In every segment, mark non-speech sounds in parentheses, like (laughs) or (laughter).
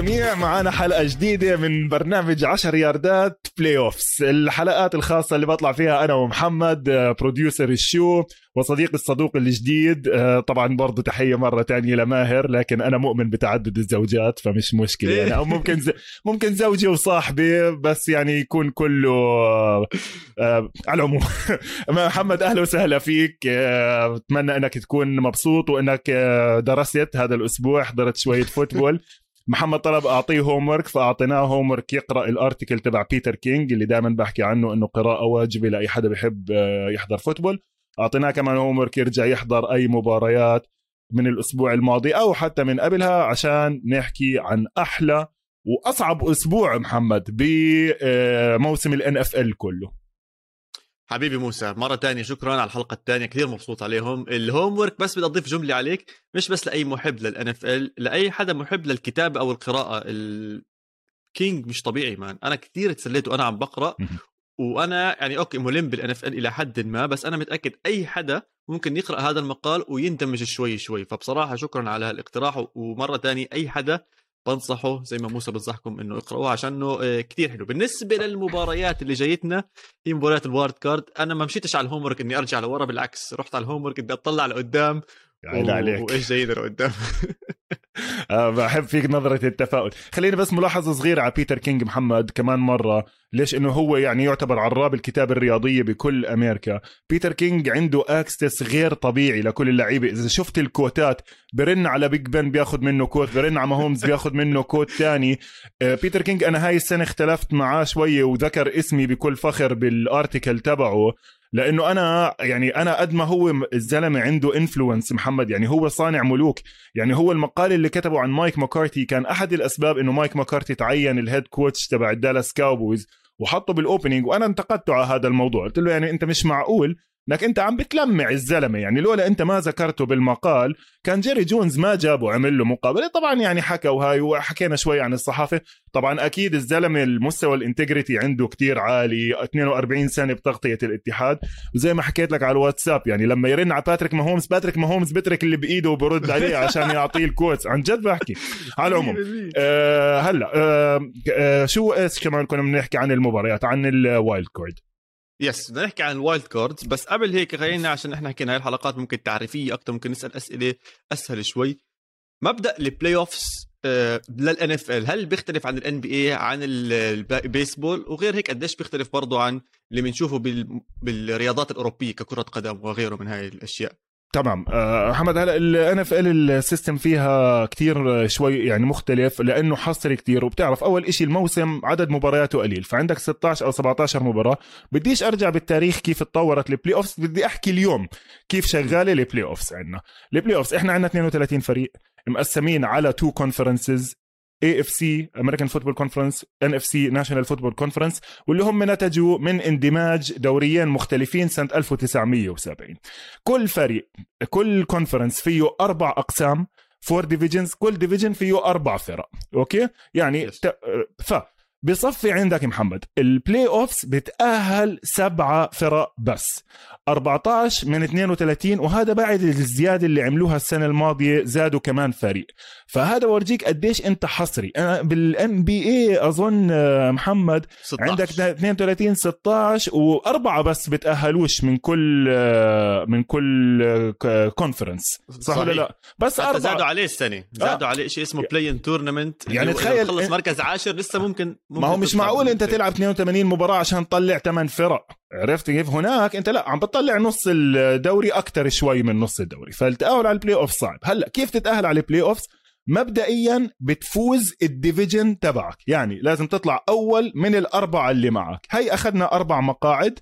بالجميع معنا حلقة جديدة من برنامج 10 ياردات playoffs الحلقات الخاصة اللي بطلع فيها أنا ومحمد producer ال show وصديقي الصدوق الجديد. آه، طبعا برضه تحية مرة تانية لماهر لكن أنا مؤمن بتعدد الزوجات فمش مشكلة. يعني أو ممكن ز... ممكن زوجي وصاحبي بس يعني يكون كله آه، آه، على العموم. (laughs) محمد أهلا وسهلا فيك. آه، أتمنى أنك تكون مبسوط وأنك آه، درست هذا الأسبوع حضرت شوية football. محمد طلب أعطيه homework فأعطيناه homework يقرأ ال article تبع بيتر كينج اللي دائما بحكي عنه إنه قراءة واجبة لأي حدا بيحب آه، يحضر football أعطيناه كمان homework يرجع يحضر أي مباريات من الأسبوع الماضي أو حتى من قبلها عشان نحكي عن أحلى وأصعب أسبوع محمد بموسم ال NFL كله. حبيبي موسى مرة تانية شكرا على الحلقة الثانية كثير مبسوط عليهم. ال homework بس بدي أضيف جملة عليك مش بس لأي محب لل NFL لأي حدا محب للكتابة أو القراءة. الكينج مش طبيعي man أنا كثير تسليت وأنا عم بقرأ وأنا يعني okay ملم بال NFL إلى حد ما بس أنا متأكد أي حدا ممكن يقرأ هذا المقال ويندمج شوي شوي. فبصراحة شكرا على هالإقتراح ومرة تانية أي حدا بنصحه زي ما موسى بنصحكم إنه اقرأوه عشانه آه، كتير حلو. بالنسبة للمباريات اللي جايتنا هي مباريات ال wild card. أنا ما مشيتش على ال homework إني أرجع لورا بالعكس رحت على ال homework بدي أطلع لقدام. عيل عليك. وإيش جاينا لقدام؟ (laughs) بحب فيك نظرة التفاؤل. خليني بس ملاحظة صغيرة على بيتر كينج محمد كمان مرة. ليش؟ إنه هو يعني يعتبر عراب الكتاب الرياضية بكل أمريكا. بيتر كينج عنده access غير طبيعي لكل اللعيبة. إذا شفت ال quotes برن على بيج بن بياخذ منه quote برن على ماهومز بياخذ منه quote تاني. آه، بيتر كينج أنا هاي السنة اختلفت معاه شوية وذكر اسمي بكل فخر بال article تبعه. لأنه أنا يعني أنا قد ما هو الزلمة عنده influence محمد يعني هو صانع ملوك. يعني هو المقال اللي كتبه عن مايك ماكارتي كان أحد الأسباب إنه مايك ماكارتي تعين ال head coach تبع الدالاس كاوبويز وحطه بال opening وأنا انتقدته على هذا الموضوع. قلت له يعني أنت مش معقول انك انت عم بتلمع الزلمة. يعني لولا انت ما ذكرته بالمقال كان جيري جونز ما جابه عمل له مقابلة. طبعا يعني حكى وهاي وحكينا شوي عن الصحافة. طبعا أكيد الزلمة المستوى ال integrity عنده كتير عالي. 42 سنة بتغطية الاتحاد. وزي ما حكيت لك على الواتساب يعني لما يرن على باتريك ماهومز باتريك ماهومز بترك اللي بإيده وبرد عليه (laughs) عشان يعطيه ال quotes. عن جد بحكي. على العموم (laughs) آه هلأ آه آه شو إيش كمان كنا بنحكي عن المباريات؟ عن ال wild card. yes بدنا نحكي عن ال wild cards بس قبل هيك خلينا عشان إحنا حكينا هاي الحلقات ممكن تعريفية أكثر ممكن نسأل أسئلة أسهل شوي. مبدأ ال playoff س لل NFL هل بيختلف عن ال NBA عن ال- البيسبول وغير هيك قديش بيختلف برضه عن اللي بنشوفه بال... بالرياضات الأوروبية ككرة قدم وغيره من هاي الأشياء؟ تمام. آه، محمد هلا ال NFL ال system فيها كتير شوي يعني مختلف لأنه حصري كتير وبتعرف أول إشي الموسم عدد مبارياته قليل فعندك 16 أو 17 مباراة. بديش أرجع بالتاريخ كيف تطورت ال playoffs بدي أحكي اليوم كيف شغالة ال playoffs عندنا. ال playoffs إحنا عندنا 32 فريق مقسمين على two conferences AFC American Football Conference NFC National Football Conference واللي هم نتجوا من اندماج دوريين مختلفين سنة 1970 كل فريق كل conference فيه أربع أقسام four divisions كل division فيه أربع فرق. Okay؟ يعني Yes. ت... ف بصفي عندك محمد ال playoffs بتأهل سبعة فرق بس 14 من 32 وهذا بعد الزيادة اللي عملوها السنة الماضية زادوا كمان فريق. فهذا ورجيك قديش أنت حصري. أنا بال NBA أظن آه، محمد 16 عندك 32 16 وأربعة بس بتأهلوش من كل آه، من كل آه، conference صح ولا. لا؟ بس حتى زادوا عليه السنة. زادوا عليه شيء اسمه play-in tournament يعني تخيل خلص مركز عاشر لسه ممكن ما هو مش معقول أنت. تلعب 82 مباراة عشان تطلع 8 فرق. عرفت كيف؟ هناك أنت لا عم بتطلع نص الدوري أكثر شوي من نص الدوري. فالتاهل على ال playoff صعب. هلا كيف تتأهل على ال playoff مبدئيا بتفوز ال division تبعك. يعني لازم تطلع أول من الأربعة اللي معك. هي أخذنا أربع مقاعد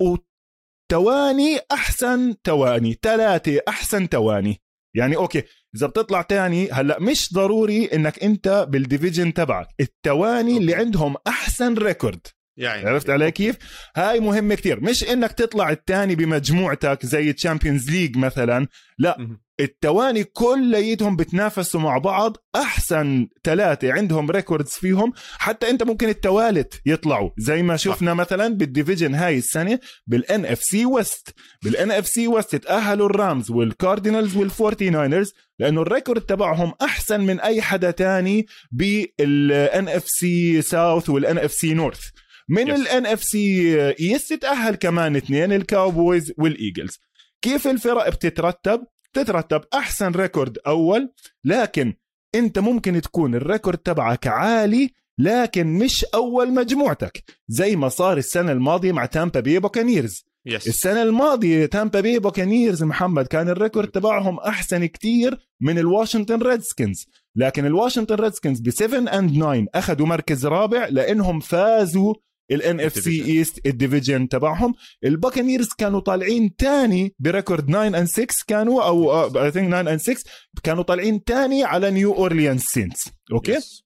وتواني أحسن تواني. ثلاثة أحسن تواني. يعني okay إذا بتطلع تاني هلأ مش ضروري إنك أنت بال division تبعك. التواني اللي عندهم أحسن record يعني عرفت علي كيف؟ هاي مهمة كثير مش إنك تطلع الثاني بمجموعتك زي Champions League مثلا لا. التواني كليتهم بتنافسوا مع بعض أحسن ثلاثة عندهم records فيهم حتى أنت ممكن التوالث يطلعوا. زي ما شفنا مثلا بال division هاي السنة بال NFC West بال NFC West تأهلوا ال Rams وال Cardinals وال Forty Niners لأنه ال record تبعهم أحسن من أي حدا تاني بال NFC South وال NFC North من. ال NFC East تأهل كمان اثنين ال Cowboys وال Eagles كيف الفرق بتترتب؟ تترتب أحسن record أول لكن أنت ممكن تكون ال record تبعك عالي لكن مش أول مجموعتك زي ما صار السنة الماضية مع Tampa Bay Buccaneers yes السنة الماضية Tampa Bay Buccaneers محمد كان ال record تبعهم أحسن كتير من ال Washington Redskins لكن ال Washington Redskins ب 7 and 9 أخذوا مركز رابع لأنهم فازوا ال NFC. East ال division تبعهم. ال Buccaneers كانوا طالعين تاني ب record 9 and 6 كانوا أو I think 9 and 6 كانوا طالعين تاني على New Orleans Saints okay؟ yes.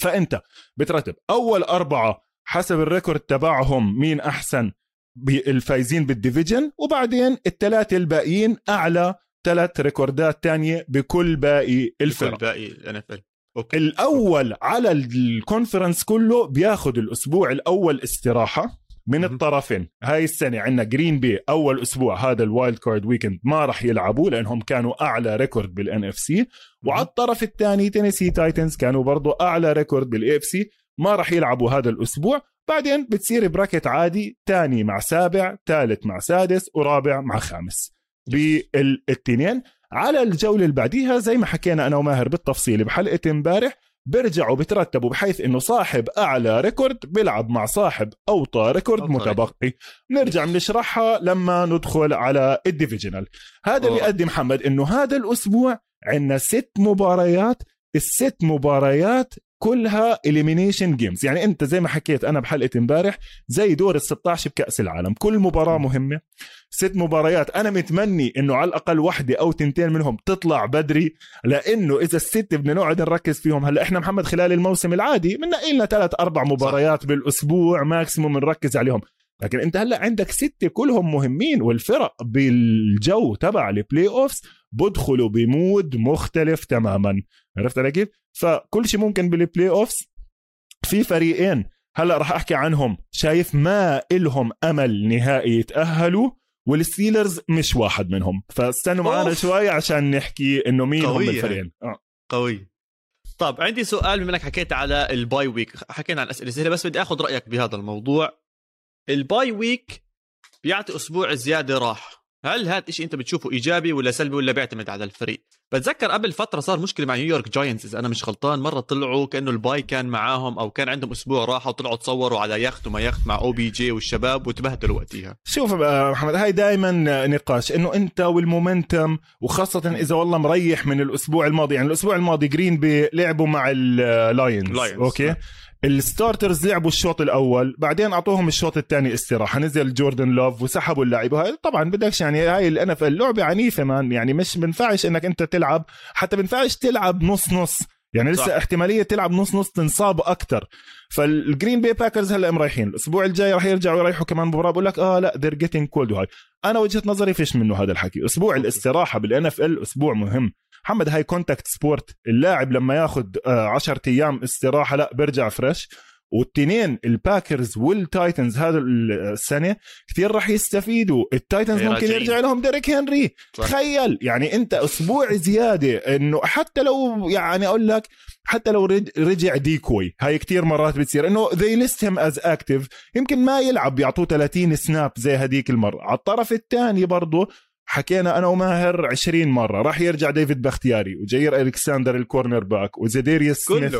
فأنت بترتب أول أربعة حسب ال record تبعهم مين أحسن بالفايزين بال division وبعدين الثلاثة الباقيين أعلى ثلاث record ات تانية بكل باقي الفرق الفرق. باقي ال NFL okay. الأول على ال conference كله بياخذ الأسبوع الأول استراحة من. الطرفين. هاي السنة عندنا Green Bay أول أسبوع هذا ال wild card weekend ما راح يلعبوا لأنهم كانوا أعلى record بال NFC وعلى الطرف الثاني Tennessee Titans كانوا برضو أعلى record بال AFC ما راح يلعبوا هذا الأسبوع. بعدين بتصير bracket عادي ثاني مع سابع ثالث مع سادس ورابع مع خامس. بالاثنين على الجولة اللي بعديها زي ما حكينا أنا وماهر بالتفصيل بحلقة امبارح بيرجعوا بترتبوا بحيث إنه صاحب أعلى record بيلعب مع صاحب أوطى record أوطى متبقي. نرجع بنشرحها لما ندخل على ال divisional هذا اللي. يؤدي محمد إنه هذا الأسبوع عندنا ست مباريات. الست مباريات كلها elimination games يعني أنت زي ما حكيت أنا بحلقه امبارح زي دور ال 16 بكأس العالم. كل مباراة مهمة ست مباريات. أنا متمني إنه على الأقل واحدة أو تنتين منهم تطلع بدري لأنه إذا الست بدنا نقعد نركز فيهم هلأ إحنا محمد خلال الموسم العادي بنلاقي لنا ثلاث أربع مباريات صح. بالأسبوع maximum نركز عليهم. لكن أنت هلأ عندك ستة كلهم مهمين والفرق بالجو تبع ال playoffs بدخلوا ب mood مختلف تماما. عرفت علي كيف؟ فكل شيء ممكن بال playoffs في فريقين هلأ راح أحكي عنهم شايف ما إلهم أمل نهائي يتأهلوا وال Steelers مش واحد منهم فاستنوا معنا. شوي عشان نحكي إنه مين هم. الفريقين آه. قوي طب عندي سؤال بما إنك حكيت على ال bye week حكينا عن اسئله سهله بس بدي آخذ رأيك بهذا الموضوع ال bye week بيعطي أسبوع زيادة راح هل هذا الشيء أنت بتشوفه إيجابي ولا سلبي ولا بيعتمد على الفريق بتذكر قبل فترة صار مشكلة مع New York Giants إذا أنا مش غلطان مرة طلعوا كأنه ال bye كان معاهم أو كان عندهم أسبوع راحة وطلعوا تصوروا على يخت وما يخت مع OBJ والشباب وتبهدلوا وقتها شوف محمد هاي دائما نقاش إنه أنت وال momentum وخاصة إذا والله مريح من الأسبوع الماضي يعني الأسبوع الماضي Green Bay لعبوا مع ال Lions. okay ال starters لعبوا الشوط الأول بعدين أعطوهم الشوط الثاني استراحة نزل Jordan Love وسحبوا اللعيبه طبعا بدكش يعني هاي ال NFL لعبة عنيفة man يعني مش بنفعش إنك أنت تلعب حتى بنفعش تلعب نص نص. يعني لسه صح. احتمالية تلعب نص نص تنصاب أكثر فال Green Bay Packers هلا مريحين الأسبوع الجاي راح يرجعوا يريحوا كمان مباراة. بقول لك آه لا they're getting cold. وهاي. أنا وجهة نظري فيش منه هذا الحكي. أسبوع الاستراحة بال NFL أسبوع مهم. محمد هاي contact sport اللاعب لما ياخذ 10 أيام استراحة لا بيرجع fresh والتنين ال Packers وال Titans هذا السنة كثير راح يستفيدوا. ال Titans ممكن. يرجع لهم Derrick Henry. صح. تخيل يعني انت أسبوع زيادة إنه حتى لو يعني أقول لك حتى لو رج- رجع Derrick هاي كتير مرات بتصير إنه they list him as active. يمكن ما يلعب يعطوه 30 snap زي هديك المرة. على الطرف الثاني برضه حكينا أنا وماهر 20 مرة راح يرجع David Bakhtiari و Jaire Alexander ال cornerback و Za'Darius Smith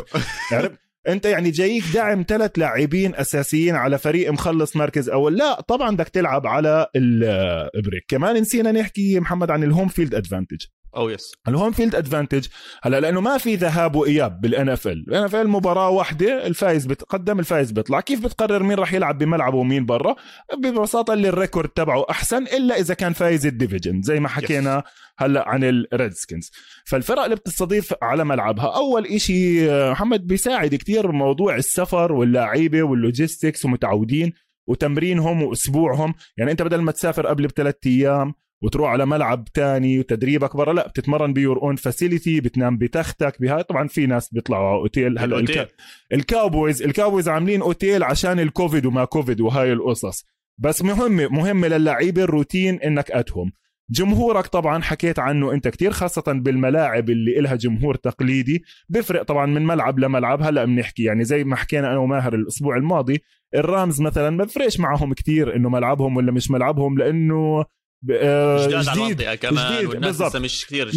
انت يعني جايك دعم ثلاث لاعبين أساسيين على فريق مخلص مركز أول. لا طبعا بدك تلعب على ال break. كمان نسينا نحكي محمد عن ال home field advantage أو yes ال home field advantage هلا لأنه ما في ذهاب وإياب بال NFL ال NFL مباراة واحدة الفايز بتقدم الفايز بيطلع. كيف بتقرر مين راح يلعب بملعبه ومين برا؟ ببساطة اللي ال record تبعه أحسن إلا إذا كان فايز ال division زي ما حكينا هلا عن ال Redskins فالفرق اللي بتستضيف على ملعبها أول إشي محمد بيساعد كتير موضوع السفر واللعيبه وال logistics ومتعودين وتمرينهم وأسبوعهم. يعني أنت بدل ما تسافر قبل بثلاث أيام وتروح على ملعب تاني وتدريبك برا لا بتتمرن ب your own facility بتنام بتختك بهاي طبعا في ناس بيطلعوا على أوتيل. هلأ الكا... الكاوبويز الكاوبويز عاملين أوتيل عشان الكوفيد وما كوفيد وهاي القصص. بس مهمة مهمة للعيبة الروتين إنك قدام جمهورك طبعا حكيت عنه أنت كتير خاصة بالملاعب اللي إلها جمهور تقليدي. بفرق طبعا من ملعب لملعب هلأ بنحكي يعني زي ما حكينا أنا وماهر الأسبوع الماضي الرامز مثلا ما بفرقش معهم كتير إنه ملعبهم ولا مش ملعبهم لأنه آه، جديد جديد كمان جديد بالضبط. مش كثير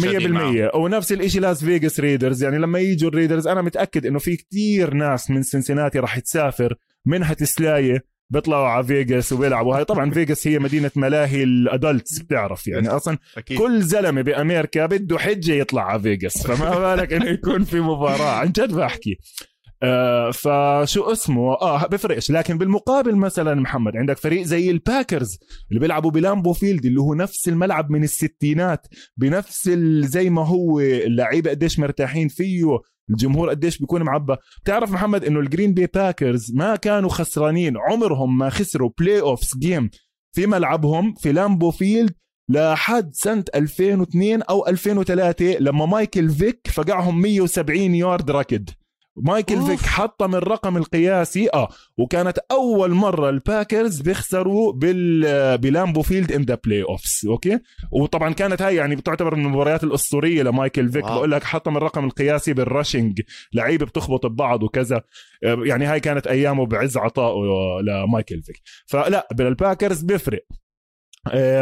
100% ونفس الشيء لاس فيغاس ريدرز يعني لما يجوا الريدرز أنا متأكد إنه في كتير ناس من سنسناتي راح تسافر منها تسلايه بيطلعوا على فيغاس وبيلعبوا. هاي طبعا فيغاس هي مدينة ملاهي ال adults بتعرف يعني. أصلا أكيد. كل زلمة بأمريكا بده حجة يطلع على فيغاس فما بالك إنه يكون في مباراة. عن جد بحكي. آه فشو اسمه؟ آه بفرقش لكن بالمقابل مثلا محمد عندك فريق زي الباكرز اللي بيلعبوا بلامبو فيلد اللي هو نفس الملعب من الستينات بنفس زي ما هو اللعيبه قديش مرتاحين فيه الجمهور قديش بيكون معبى. بتعرف محمد إنه الجرين بي باكرز ما كانوا خسرانين عمرهم ما خسروا playoffs game في ملعبهم في لامبو فيلد لحد سنة 2002 أو 2003 لما مايكل فيك فقعهم 170 يارد ركض. مايكل. فيك حطم الرقم القياسي. آه. وكانت أول مرة الباكرز بيخسروا بال بلامبو فيلد in the playoffs okay؟ وطبعا كانت هاي يعني بتعتبر من المباريات الأسطورية لمايكل فيك. بقول لك حطم الرقم القياسي بال rushing. لعيبه بتخبط ببعض وكذا. يعني هاي كانت أيامه بعز عطائه لمايكل فيك. فلا بالباكرز بيفرق. آه،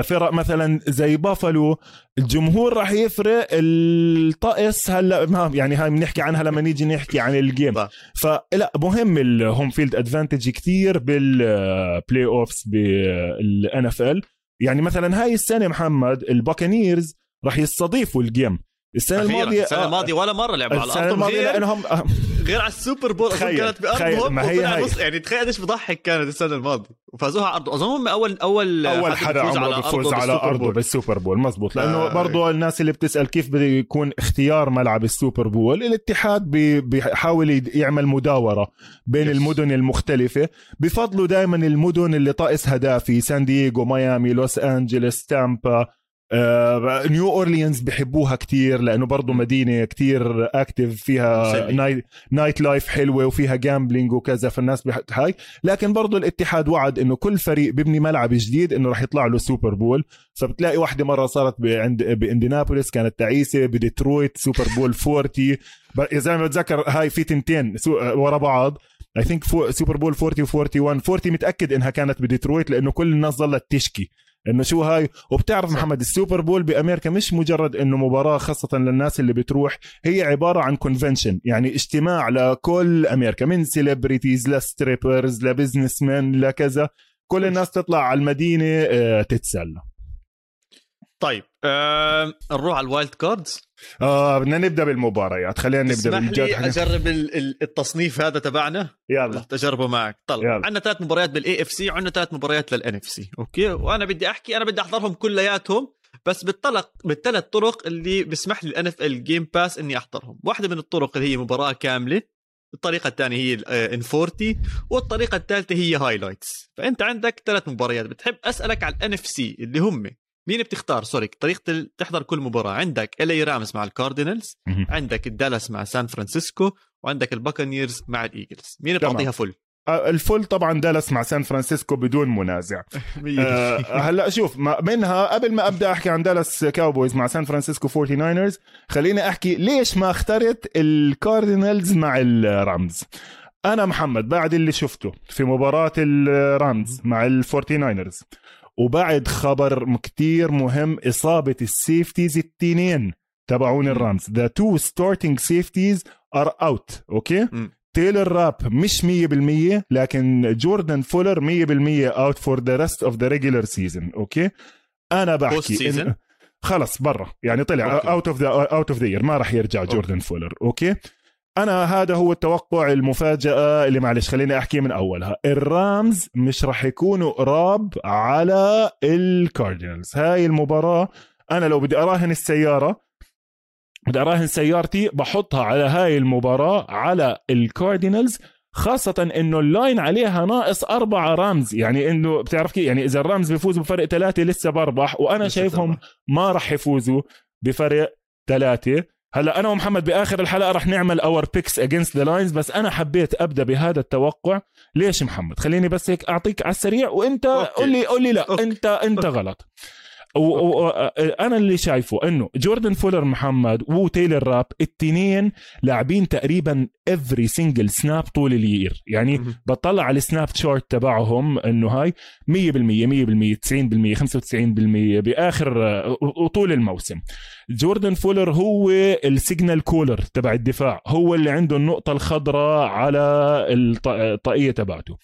فرق مثلا زي بافلو الجمهور راح يفرق الطقس هلا ما يعني هاي بنحكي عنها لما نيجي نحكي عن ال game فلا مهم ال home field advantage كثير بال playoffs بال NFL يعني مثلا هاي السنة محمد الباكانيرز راح يستضيفوا ال game السنة الماضية السنة الماضية ولا مرة لعبوا على السنة الماضية لأنهم غير على ال Super Bowl تخيل كانت بأرضهم ما هي هي. يعني تخيل قديش بضحك كانت السنة الماضية وفازوها على ارضه أظن هم اول أول أول حدا عمره بفوز على أرضه بال Super Bowl مزبوط لأنه آه. برضه الناس اللي بتسأل كيف بده يكون اختيار ملعب ال Super Bowl الاتحاد بيحاول يعمل مداورة بين yes. المدن المختلفة بفضلوا دائما المدن اللي طقسها دافي سان دييغو ميامي لوس انجلوس تامبا آه نيو اورليانز بحبوها كتير لأنه برضه مدينة كتير active فيها night, night life حلوة وفيها gambling وكذا فالناس هاي. لكن برضه الاتحاد وعد إنه كل فريق ببني ملعب جديد إنه راح يطلع له Super Bowl فبتلاقي واحدة مرة صارت عند بإندينابوليس كانت تعيسة بديترويت Super Bowl 40 إذا ما بتذكر هاي في تنتين ورا بعض. I think Super Bowl 40 و41 40 متأكد إنها كانت بديترويت لأنه كل الناس ظلت تشكي. إنه شو هاي؟ وبتعرف محمد ال Super Bowl بأمريكا مش مجرد إنه مباراة خاصة للناس اللي بتروح هي عبارة عن convention يعني اجتماع لكل أمريكا من celebrities ل strippers ل business man لكذا. كل الناس تطلع على المدينة آه، تتسلى. طيب أه نروح على ال wild cards آه بدنا نبدأ بالمباريات. خلينا نبدأ بالجد لي أجرب التصنيف هذا تبعنا. يلا. تجربه معك. طلع. عندنا ثلاث مباريات بال AFC وعندنا ثلاث مباريات لل NFC okay؟ وأنا بدي أحكي أنا بدي أحضرهم كلياتهم بس بالطلق بالثلاث طرق اللي بيسمح لي ال NFL Game Pass إني أحضرهم. واحدة من الطرق اللي هي مباراة كاملة الطريقة الثانية هي in 40 والطريقة الثالثة هي highlights فأنت عندك ثلاث مباريات. بتحب أسألك على ال NFC اللي هم مين بتختار؟ sorry طريقة تحضر كل مباراة. عندك الرامز مع الكاردينالز عندك الدالاس مع سان فرانسيسكو وعندك الباكانيرز مع الايجلز مين بتعطيها full آه، ال full طبعا دالاس مع سان فرانسيسكو بدون منازع. (laughs) آه هلا شوف منها قبل ما أبدأ أحكي عن دالاس كاوبويز مع سان فرانسيسكو 49 ers خليني أحكي ليش ما اخترت الكاردينالز مع الرامز أنا محمد بعد اللي شفته في مباراة الرامز مع ال forty 49ers وبعد خبر كتير مهم إصابة ال safeties التنين. تبعون الرامز. the two starting safeties are out okay تايلر راب مش 100% لكن جوردن فولر 100% out for the rest of the regular season okay أنا بحكي خلص برا. يعني طلع. out of the out of the ما راح يرجع جوردن فولر okay أنا هذا هو التوقع المفاجأة اللي معلش خليني أحكي من أولها. الرامز مش راح يكونوا قراب على الكاردينالز هاي المباراة أنا لو بدي أراهن السيارة بدي أراهن سيارتي بحطها على هاي المباراة على الكاردينالز خاصة إنه ال line عليها ناقص أربعة رامز. يعني إنه بتعرف كيف؟ يعني إذا الرامز بيفوزوا بفرق ثلاثة لسه بربح وأنا لسه شايفهم. ما راح يفوزوا بفرق ثلاثة هلا أنا ومحمد بآخر الحلقة رح نعمل our picks against the lines بس أنا حبيت أبدأ بهذا التوقع ليش محمد خليني بس هيك أعطيك على السريع وأنت okay. قول لي قول لي لا okay. أنت أنت غلط وأنا اللي شايفه إنه جوردن فولر محمد وتايلر راب التنين لاعبين تقريبا every single snap طول ال year. يعني. بطلع على ال snap chart تبعهم إنه هاي 100% 100% 90% 95% بآخر وطول الموسم. جوردن فولر هو ال signal caller تبع الدفاع هو اللي عنده النقطة الخضراء على الط- الطاقيه تبعته.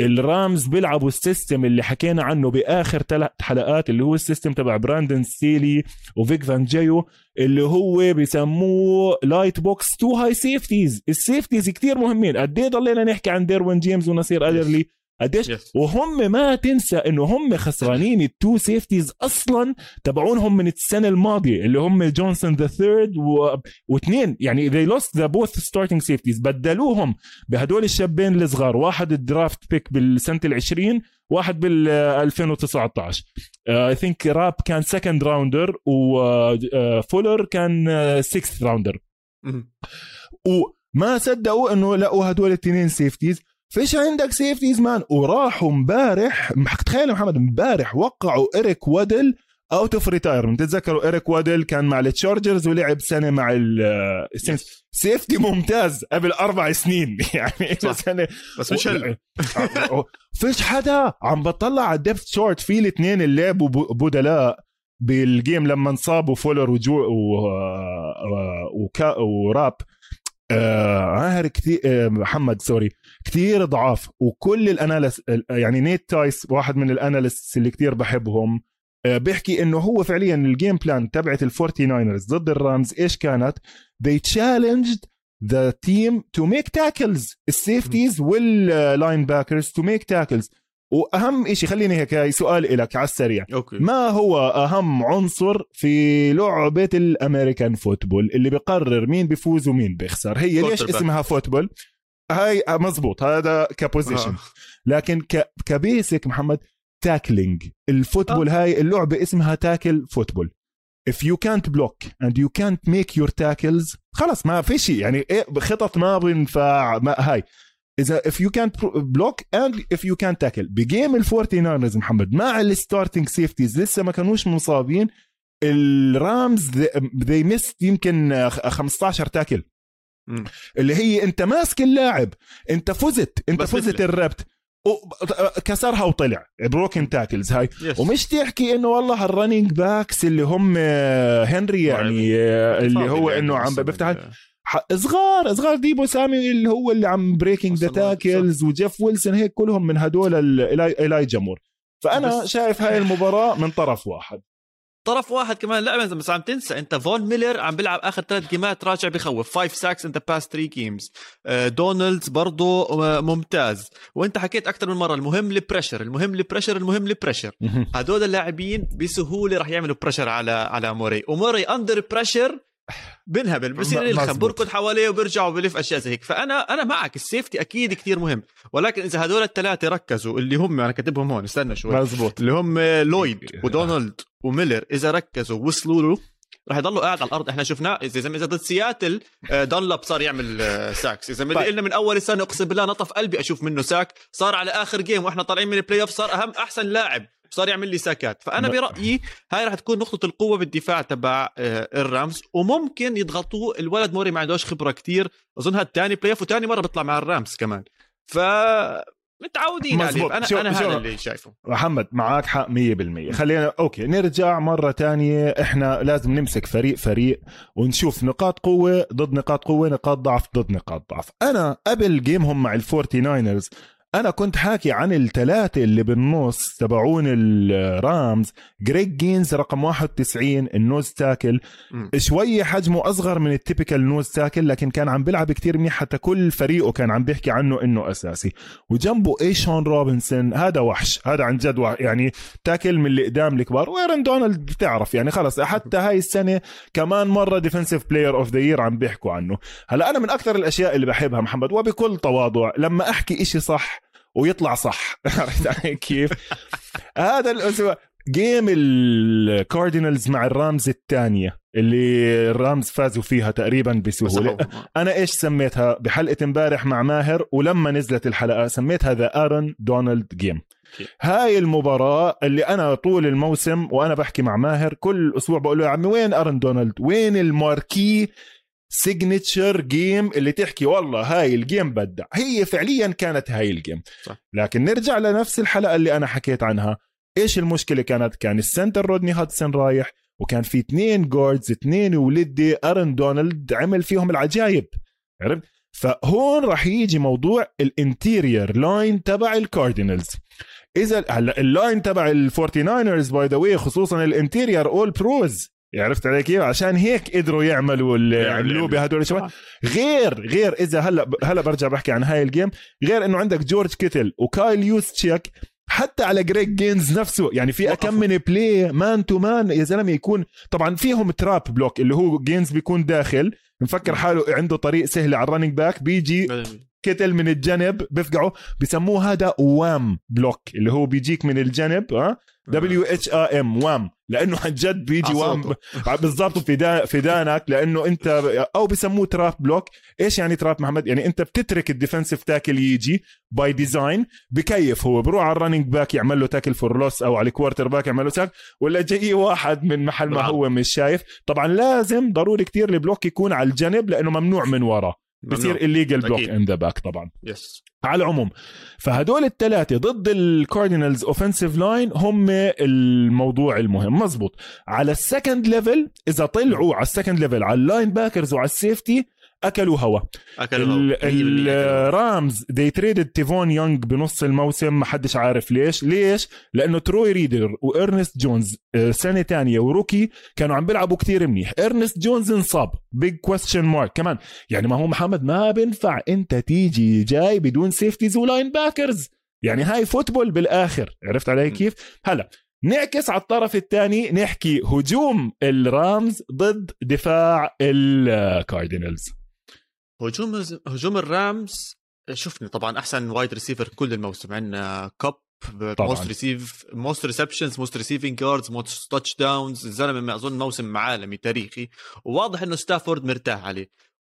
الرامز بيلعبوا ال system اللي حكينا عنه بآخر ثلاث حلقات اللي هو ال system تبع براندن ستيلي وفيك فانجيو اللي هو بيسموه light box two high safeties ال safeties كتير مهمين. قد إيه ضلينا نحكي عن ديروين جيمس ونصير ادرلي قديش؟ Yes. وهم ما تنسى إنه هم خسرانين ال two safeties أصلا تبعونهم من السنة الماضية اللي هم جونسون the third و... واثنين. يعني they lost the both starting safeties. بدلوهم بهدول الشابين الصغار. واحد ال draft pick بالسنة ال20 واحد بال 2019 I think راب كان second rounder وفولر كان sixth rounder. وما صدقوا إنه لقوا هدول الاثنين safeties فيش عندك safeties man وراحوا امبارح تخيل محمد امبارح وقعوا إريك وادل out of retirement تتذكروا إريك وادل كان مع التشارجرز ولعب سنة مع السينس safety ممتاز قبل أربع سنين. (laughs) يعني صح. سنه بس مش هلا. فيش حدا عم بطلع على ال depth chart في الاثنين اللي لعبوا بو- بدلاء بال game لما انصابوا فولر وجو و... وكا... وراب. آه كثير آه محمد سوري كثير ضعاف. وكل ال analysts يعني نيت تايس واحد من ال analysts اللي كثير بحبهم آه بيحكي إنه هو فعليا ال game plan تبعت الفورتي ناينرز ضد الرامز. إيش كانت؟ they challenged the team to make tackles. ال safeties وال linebackers to make tackles. وأهم شيء خليني هيك سؤال لك على السريع. أوكي. ما هو أهم عنصر في لعبة ال American football؟ اللي بقرر مين بيفوز ومين بيخسر. هي ليش. اسمها football؟ هاي مزبوط. هذا ك position آه. لكن ك... ك basic محمد tackling ال football هاي اللعبة اسمها tackle football if you can't block and you can't make your tackles خلص ما في شيء. يعني إيه خطط ما بينفع ما هاي. إذا if you can't block and if you can't tackle. ب game الفورتي ناينرز محمد مع ال starting safeties لسه ما كانوش مصابين الرامز they missed يمكن 15 tackle اللي هي انت ماسك اللاعب انت فزت انت فزت و- كسرها وطلع. broken tackles هاي. yes. ومش تحكي إنه والله ال running backs اللي هم آه، هنري يعني آه، اللي هو فاضي إنه يعني عم لسه بفتح بال- ح- صغار صغار. ديبو سامويل اللي هو اللي عم breaking the tackles وجيف ويلسون هيك كلهم من هدول ال- إيلاي- ايلاي جامور فأنا شايف هاي المباراة من طرف واحد. طرف واحد كمان لا بس عم تنسى. أنت فون ميلر عم بيلعب آخر ثلاث جيمات راجع بخوف. 5 sacks in the past 3 games دونالدز برضه ممتاز. وأنت حكيت أكثر من مرة المهم ال pressure المهم ال pressure المهم ال pressure هدول اللاعبين بسهولة رح يعملوا pressure على على موري. وموري under pressure بنهبل بصير يلخم. بركض حواليه وبيرجع وبلف أشياء زي هيك. فأنا أنا معك ال safety أكيد كثير مهم. ولكن إذا هدول الثلاثه ركزوا اللي هم أنا كاتبهم هون استنى شوي. مزبوط اللي هم لويد ودونالد وميلر إذا ركزوا ووصلوا له رح يضلوا قاعد على الأرض. إحنا شفناه اذا زي إذا ضد سياتل آه، دانلاب صار يعمل آه، sacks. إذا طيب. قلنا من أول السنة أقسم بالله نطف قلبي أشوف منه sack. صار على آخر game وإحنا طالعين من ال playoff صار أهم أحسن لاعب. صار يعمل لي ساكات فأنا. برأيي هاي رح تكون نقطة القوة بالدفاع تبع آه، الرامز. وممكن يضغطوه الولد موري ما عندوش خبرة كتير. أظن هذا الثاني playoff وثاني مرة بيطلع مع الرامز كمان. ف متعودين عليه. مزبوط. أنا شو- أنا شو- هذا اللي شايفه. محمد معك حق 100% خلينا أوكي نرجع مرة تانية. إحنا لازم نمسك فريق فريق ونشوف نقاط قوة ضد نقاط قوة نقاط ضعف ضد نقاط ضعف. أنا قبل جيمهم مع الفورتي ناينرز. أنا كنت حاكي عن الثلاثه اللي بالنص تبعون الرامز جريج جينز رقم 91 ال nose tackle. شوي حجمه أصغر من ال typical nose tackle لكن كان عم بيلعب كتير منيح حتى كل فريقه كان عم بيحكي عنه إنه أساسي. وجنبه ايشون روبنسون هذا وحش هذا عن جد وح- يعني tackle من اللي قدام الكبار. وارن دونالد بتعرف يعني خلص حتى هاي السنة كمان مرة defensive player of the year عم بيحكوا عنه. هلا أنا من أكثر الأشياء اللي بحبها محمد وبكل تواضع لما أحكي إشي صح ويطلع صح. (laughs) عرفت علي كيف؟ هذا الأسبوع. game الكاردينالز مع الرامز الثانية اللي الرامز فازوا فيها تقريبا بسهولة. مسحوهم. أنا إيش سميتها؟ بحلقة امبارح مع ماهر ولما نزلت الحلقة سميتها the ارن دونالد game. هاي المباراة اللي أنا طول الموسم وأنا بحكي مع ماهر كل أسبوع بقول له يا عمي وين أرن دونالد وين ال marquee؟ signature game اللي تحكي والله هاي ال game بدع. هي فعليا كانت هاي ال game صح. لكن نرجع لنفس الحلقة اللي أنا حكيت عنها. إيش المشكلة كانت؟ كان ال center رودني هادسون رايح وكان في اثنين guards اثنين ولدي أرن دونالد عمل فيهم العجايب. عرفت؟ فهون راح يجي موضوع ال interior line تبع الكاردينالز إذا هلا ال line تبع الفورتي ناينرز by the way خصوصا ال interior all pros عرفت علي كيف؟ عشان هيك قدروا يعملوا عملوه بهدول الشباب. غير غير إذا هلا هلا برجع بحكي عن هاي ال game غير إنه عندك جورج كيتل وكايل يوستشيك حتى على جريج جينز نفسه. يعني في. اكم من play man to man يا زلمة يكون طبعا فيهم trap block اللي هو جينز بيكون داخل مفكر حاله عنده طريق سهل على ال running back بيجي كيتل من الجنب بفقعه بسموه هذا wham block اللي هو بيجيك من الجنب ها دبليو اتش ا ام وام لأنه عن جد بيجي wham. بالضبط في في دانك لأنه أنت أو بسموه trap block إيش يعني trap محمد؟ يعني أنت بتترك ال defensive tackle يجي by design بكيف هو؟ بروح على ال running back يعمل له tackle for loss أو على ال quarterback يعمل له sack ولا جاي واحد من محل ما نعم. هو مش شايف؟ طبعا لازم ضروري كتير ال block يكون على الجنب لأنه ممنوع من ورا. بصير illegal block. in the back طبعا. yes على العموم فهدول الثلاثه ضد الكاردينالز offensive line هم الموضوع المهم. مزبوط. على ال second level إذا طلعوا على ال second level على ال linebackers وعلى ال safety أكلوا هوا. أكلوا الرامز they traded تيفون يونغ بنص الموسم ما حدش عارف ليش. ليش؟ لأنه تروي ريدر وارنست جونز آه، سنة تانية و rookie كانوا عم بيلعبوا كتير منيح. ارنست جونز انصاب. big question mark كمان يعني ما هو محمد ما بينفع أنت تيجي جاي بدون safeties و linebackers يعني هاي football بالآخر. عرفت علي. كيف؟ هلا نعكس على الطرف الثاني نحكي هجوم الرامز ضد دفاع الكاردينالز هجوم هجوم الرامز شفنا طبعا أحسن wide receiver كل الموسم عندنا كاب. most receive most receptions most receiving yards most touchdowns الزلمة ما أظن موسم عالمي تاريخي وواضح إنه ستافورد مرتاح عليه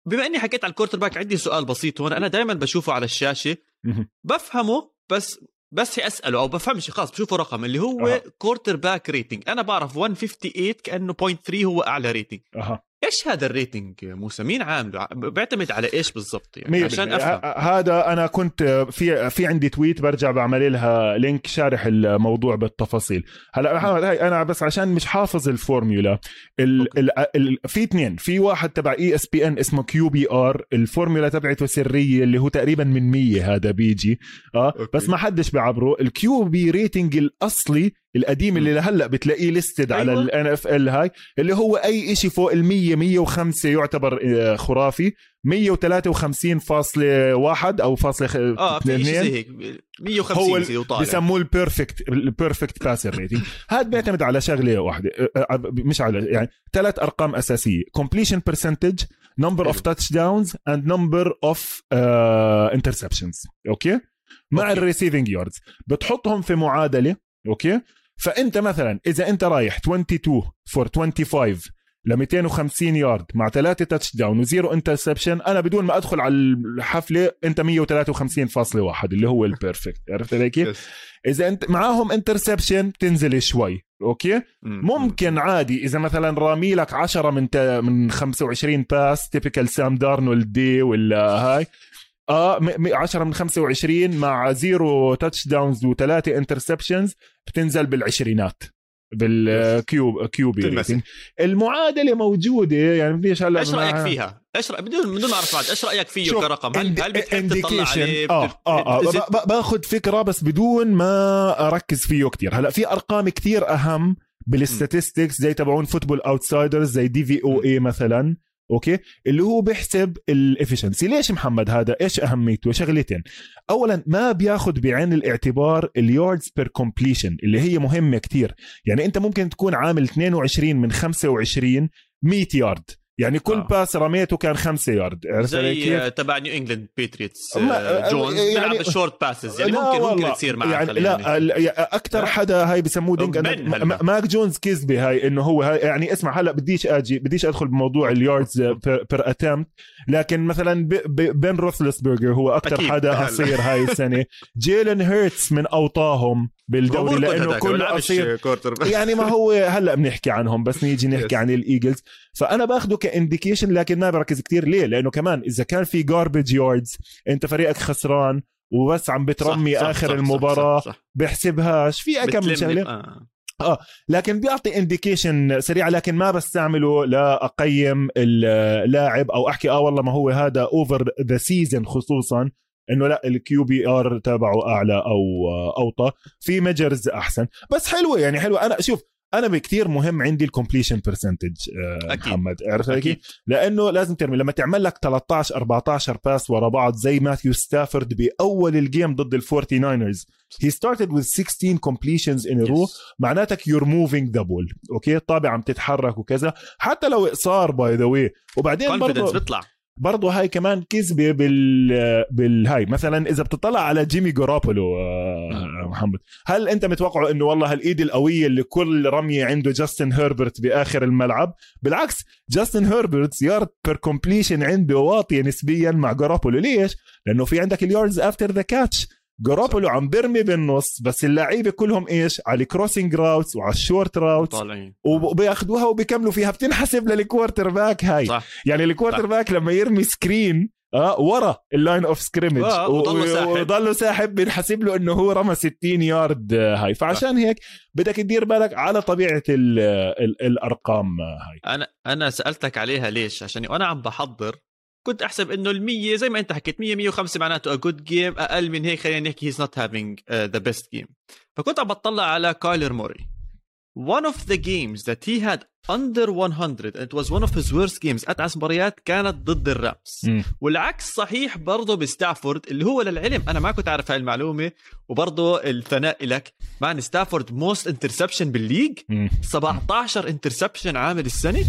بما إني حكيت على ال quarterback عندي سؤال بسيط هون أنا دائما بشوفه على الشاشة. بفهمه بس بس أسأله أو بفهمش خلاص بشوفه رقم اللي هو أها. quarterback rating أنا بعرف 158 كأنه 0.3 هو أعلى ريتنج أها إيش هذا ال rating موسى؟ مين عامله؟ بيعتمد على إيش بالضبط يعني؟ عشان. أفهم. هذا أنا كنت في في عندي tweet برجع بعمل لها link شارح الموضوع بالتفاصيل. هلا محمد هاي أنا بس عشان مش حافظ الفورميولا. ال okay. ال ال في اثنين. في واحد تبع ESPN اسمه QBR الفورميولا تبعته سرية اللي هو تقريبا من 100 هذا بيجي. آه okay. بس ما حدش بيعبره ال QB rating الأصلي القديم اللي لهلأ بتلاقيه listed على أيوة. ال NFL هاي اللي هو أي شيء فوق ال 100 105 يعتبر آه، خرافي. 153.1 أو فاصلة آه في شيء. زي هيك. 150 هو يصير وطالع. بسموه ال perfect ال perfect passer rating هذا بيعتمد على شغلة واحدة أه، أه، مش على يعني ثلاث أرقام أساسية. completion percentage number of حلو. touchdowns and number of uh, interceptions. okay؟ مع. ال receiving yards بتحطهم في معادلة okay؟ فأنت مثلا إذا أنت رايح 22 for 25 ل 250 يارد مع ثلاثة touchdown و zero interception أنا بدون ما أدخل على الحفلة أنت 153.1 اللي هو ال perfect عرفت علي كيف؟ إذا أنت معاهم interception بتنزل شوي okay مم. ممكن عادي إذا مثلا رامي لك 10 من من 25 pass typical سام دارنولد day ولا هاي آه م- م- 10 من 25 مع zero touchdowns وثلاثة interceptions بتنزل بالعشرينات بال QB QB. rating. المعادلة موجودة يعني بديش هلا إيش رأيك فيها؟ إيش رأيك بدون بدون ما أعرف بعد إيش رأيك فيه كرقم؟ هل هل بتحب تطلع. عليه؟ آه آه, آه باخذ فكرة بس بدون ما أركز فيه كتير هلأ في أرقام كتير أهم بال statistics زي تبعون Football Outsiders زي DVOA مثلا okay؟ اللي هو بيحسب ال efficiency ليش محمد هذا؟ إيش أهميته؟ شغلتين. اولا ما بياخذ بعين الاعتبار ال yards per completion اللي هي مهمة كتير. يعني أنت ممكن تكون عامل 22 من 25 100 يارد يعني كل آه. pass رميته كان 5 يارد عرفت كيف؟ زي آه، تبع نيو إنجلاند بيتريتس ما- جونز يعني- بيلعب بال short passes يعني ممكن ممكن والله. تصير معه يعني لا ال- أكثر حدا هاي بسموه dink ماك جونز كذبه هاي إنه هو هاي يعني اسمع هلا بديش آجي بديش أدخل بموضوع ال yards per attempt لكن مثلا بن روثلسبرجر هو أكثر. حدا. قصير هاي السنة (laughs) جيلن هيرتس من أوطاهم بالدوري لأنه قصير quarter يعني ما هو هلا بنحكي عنهم بس نيجي نحكي. عن الإيجلز فأنا باخده ك indication لكن ما بركز كتير. ليه؟ لأنه كمان إذا كان في garbage yards أنت فريقك خسران وبس عم بترمي صح، صح، آخر صح، صح، المباراة صح، صح. بحسبهاش. في كم شغلة. آه. لكن بيعطي indication سريع لكن ما بستعمله لأقيم اللاعب أو أحكي آه والله ما هو هذا over the season خصوصا إنه لا ال QBR تبعه أعلى أو أوطى. في measures أحسن. بس حلوة يعني حلوة. أنا شوف أنا بكتير مهم عندي ال completion percentage أكيد. محمد عرفت كيف؟ لأنه لازم ترمي لما تعمل لك 13 14 pass ورا بعض زي ماثيو ستافورد بأول ال game ضد الفورتي ناينرز he started with 16 completions in a row Yes. معناتك you're moving the ball okay الطابة عم تتحرك وكذا حتى لو قصار by the way وبعدين برضه بيطلع برضه هاي كمان كذبة بال بالهاي. مثلا إذا بتطلع على جيمي جورابولو آه، محمد هل أنت متوقع إنه والله هالايد القوية اللي كل رميه عنده جاستن هيربرت بآخر الملعب؟ بالعكس جاستن هيربرت yard per completion عنده واطية نسبيا مع جاروبولو. ليش؟ لأنه في عندك ال yards after the catch جاروبولو عم برمي بالنص بس اللعيبة كلهم إيش؟ على ال crossing routes وعلى ال short routes طالعين. وبياخذوها وبيكملوا فيها. بتنحسب لل quarterback هاي. صح. يعني ال quarter. back لما يرمي screen آه ورا ال line of scrimmage آه، وضله ساحب. وضله ساحب. بنحسب له إنه هو رمى 60 يارد هاي. فعشان هيك بدك تدير بالك على طبيعة ال ال الأرقام هاي. أنا أنا سألتك عليها ليش؟ عشان وأنا عم بحضر كنت أحسب إنه ال100 زي ما أنت حكيت 100 105 معناته a good game أقل من هيك خلينا نحكي he's not having the best game فكنت عم بطلع على كايلر موري. One of the games that he had under 100 and it was one of his worst games. اتعس مباريات كانت ضد الرامز. والعكس صحيح برضه بستافورد اللي هو للعلم. أنا ما كنت عارف هاي المعلومة. وبرضه الثناء لك مان ستافورد most interception بال league. مم. 17 interception عامل السنة.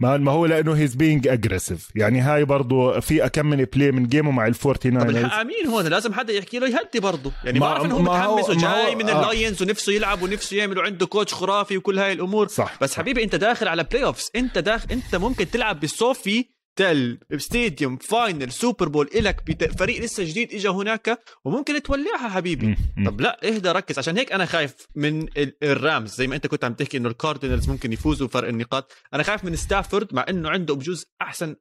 ما ما هو لأنه he's being aggressive يعني هاي برضو في أكم من play من game ه مع الفورتي طب ناينرز الحق مين هون. لازم حدا يحكي له يهدي برضه. يعني ما- بعرف انه هو متحمس وجاي من آه. اللاينز ونفسه يلعب ونفسه يعمل وعنده coach خرافي وكل هاي الأمور. صح. بس حبيبي أنت داخل على playoffs انت داخل انت ممكن تلعب بال SoFi Stadium final Super Bowl إلك بت- فريق لسه جديد اجى هناك وممكن تولعها حبيبي. طب لا اهدى ركز. عشان هيك أنا خايف من ال- الرامز. زي ما أنت كنت عم تحكي إنه الكاردينالز ممكن يفوزوا فرق النقاط. أنا خايف من ستافورد مع إنه عنده بجوز أحسن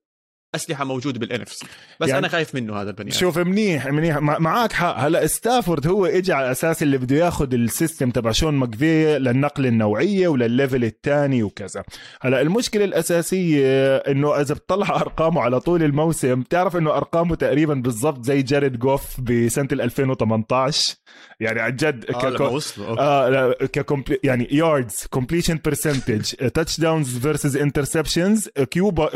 أسلحة موجوده بال NFC بس يعني أنا خايف منه هذا البني. شوف منيح منيح. مع- معك حق. هلا ستافورد هو إجى على أساس اللي بده ياخذ ال system تبع شون ماكفي للنقلة النوعية ولل level الثاني وكذا. هلا المشكلة الأساسية إنه إذا بتطلع (laughs) أرقامه على طول الموسم بتعرف إنه أرقامه تقريبا بالضبط زي جاريد جوف بسنة ال 2018 يعني عن جد آه okay. آه لا ك comple يعني yards completion percentage touchdowns versus interceptions QB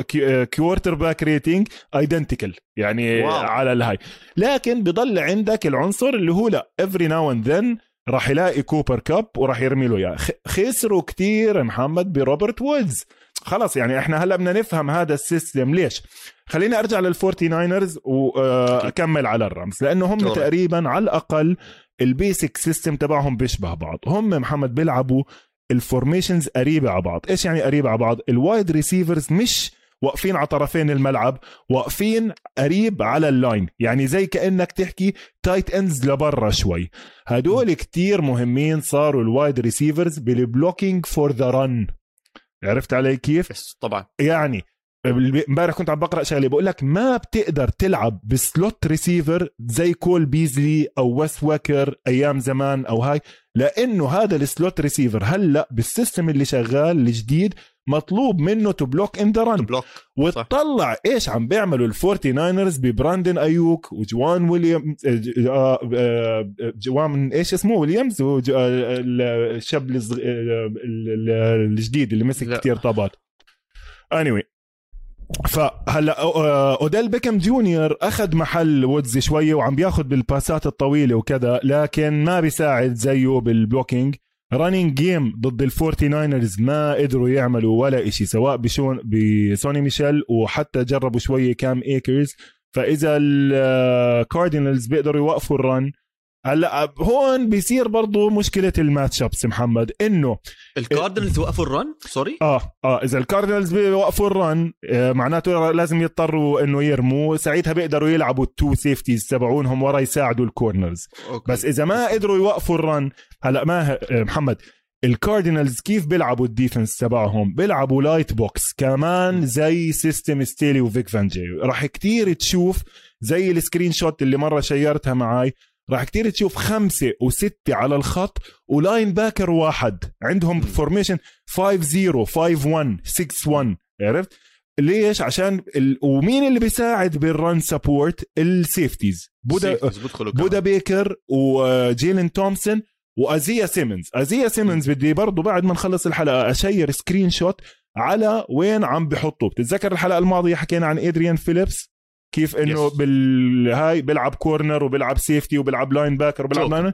quarterback rating identical يعني wow. على الهاي. لكن بضل عندك العنصر اللي هو لا every now and then راح يلاقي كوبر كاب وراح يرمي له إياه. خسروا كتير محمد بروبرت وودز. خلص يعني إحنا هلأ بدنا نفهم هذا ال system. ليش؟ خليني أرجع للفورتي ناينرز واكمل على الرامز. لأنه هم تفضل. تقريبا على الأقل ال basic system تبعهم بيشبه بعض. هم محمد بيلعبوا ال formations قريبة على بعض. إيش يعني قريبة على بعض؟ ال wide receivers مش واقفين على طرفين الملعب واقفين قريب على ال line. يعني زي كأنك تحكي tight ends لبرا شوي. هدول كتير مهمين صاروا ال wide receivers بال blocking for the run عرفت علي كيف؟ طبعا. يعني امبارح كنت عم بقرأ شغلة بقول لك ما بتقدر تلعب ب slot receiver زي كول بيزلي أو ويس ويلكر أيام زمان أو هاي لأنه هذا ال slot receiver هلأ بال system اللي شغال الجديد مطلوب منه to block in the run وتطلع إيش عم بيعملوا الفورتي ناينرز ببراندن أيوك وجوان ويليام آه، آه، جوان إيش اسمه ويليامز آه، الشاب آه، الجديد اللي مسك لا. كتير طابات. Anyway فهلا آه، أوديل بيكهام جونيور أخذ محل وودز شوية وعم بياخذ بالباسات الطويلة وكذا لكن ما بيساعد زيه بال blocking. running game ضد الفورتي ناينرز ما قدروا يعملوا ولا إشي سواء بشون بسوني ميشيل وحتى جربوا شوية كام ايكرز فإذا الكاردينالز بيقدروا يوقفوا ال run هلا هون بيصير برضو مشكلة ال matchups محمد إنه الكاردينالز وقفوا ال run؟ sorry؟ آه آه إذا الكاردينالز بيوقفوا ال run آه معناته لازم يضطروا إنه يرموا ساعتها بيقدروا يلعبوا ال two safeties تبعونهم ورا يساعدوا ال corners okay. بس إذا ما قدروا يوقفوا ال run هلا ما آه، محمد الكاردينالز كيف بيلعبوا ال defense تبعهم؟ بيلعبوا light box كمان زي system ستيلي وفيك فانجي راح كتير تشوف زي ال screenshot اللي مرة شيرتها معاي. راح كتير تشوف خمسة وستة على الخط و linebacker واحد. عندهم. formation 5 0 5 1 6 1 عرفت؟ ليش؟ عشان ال... ومين اللي بيساعد بال run support ال safeties بودا بودا. بيكر وجيلين تومسون وازيا سيمنز. أزيا سيمنز بدي برضو بعد ما نخلص الحلقة أشير screenshot على وين عم بحطوا بتتذكر الحلقة الماضية حكينا عن ادريان فيليبس كيف إنه Yes. بالهاي بيلعب corner وبيلعب safety وبيلعب linebacker وبيلعب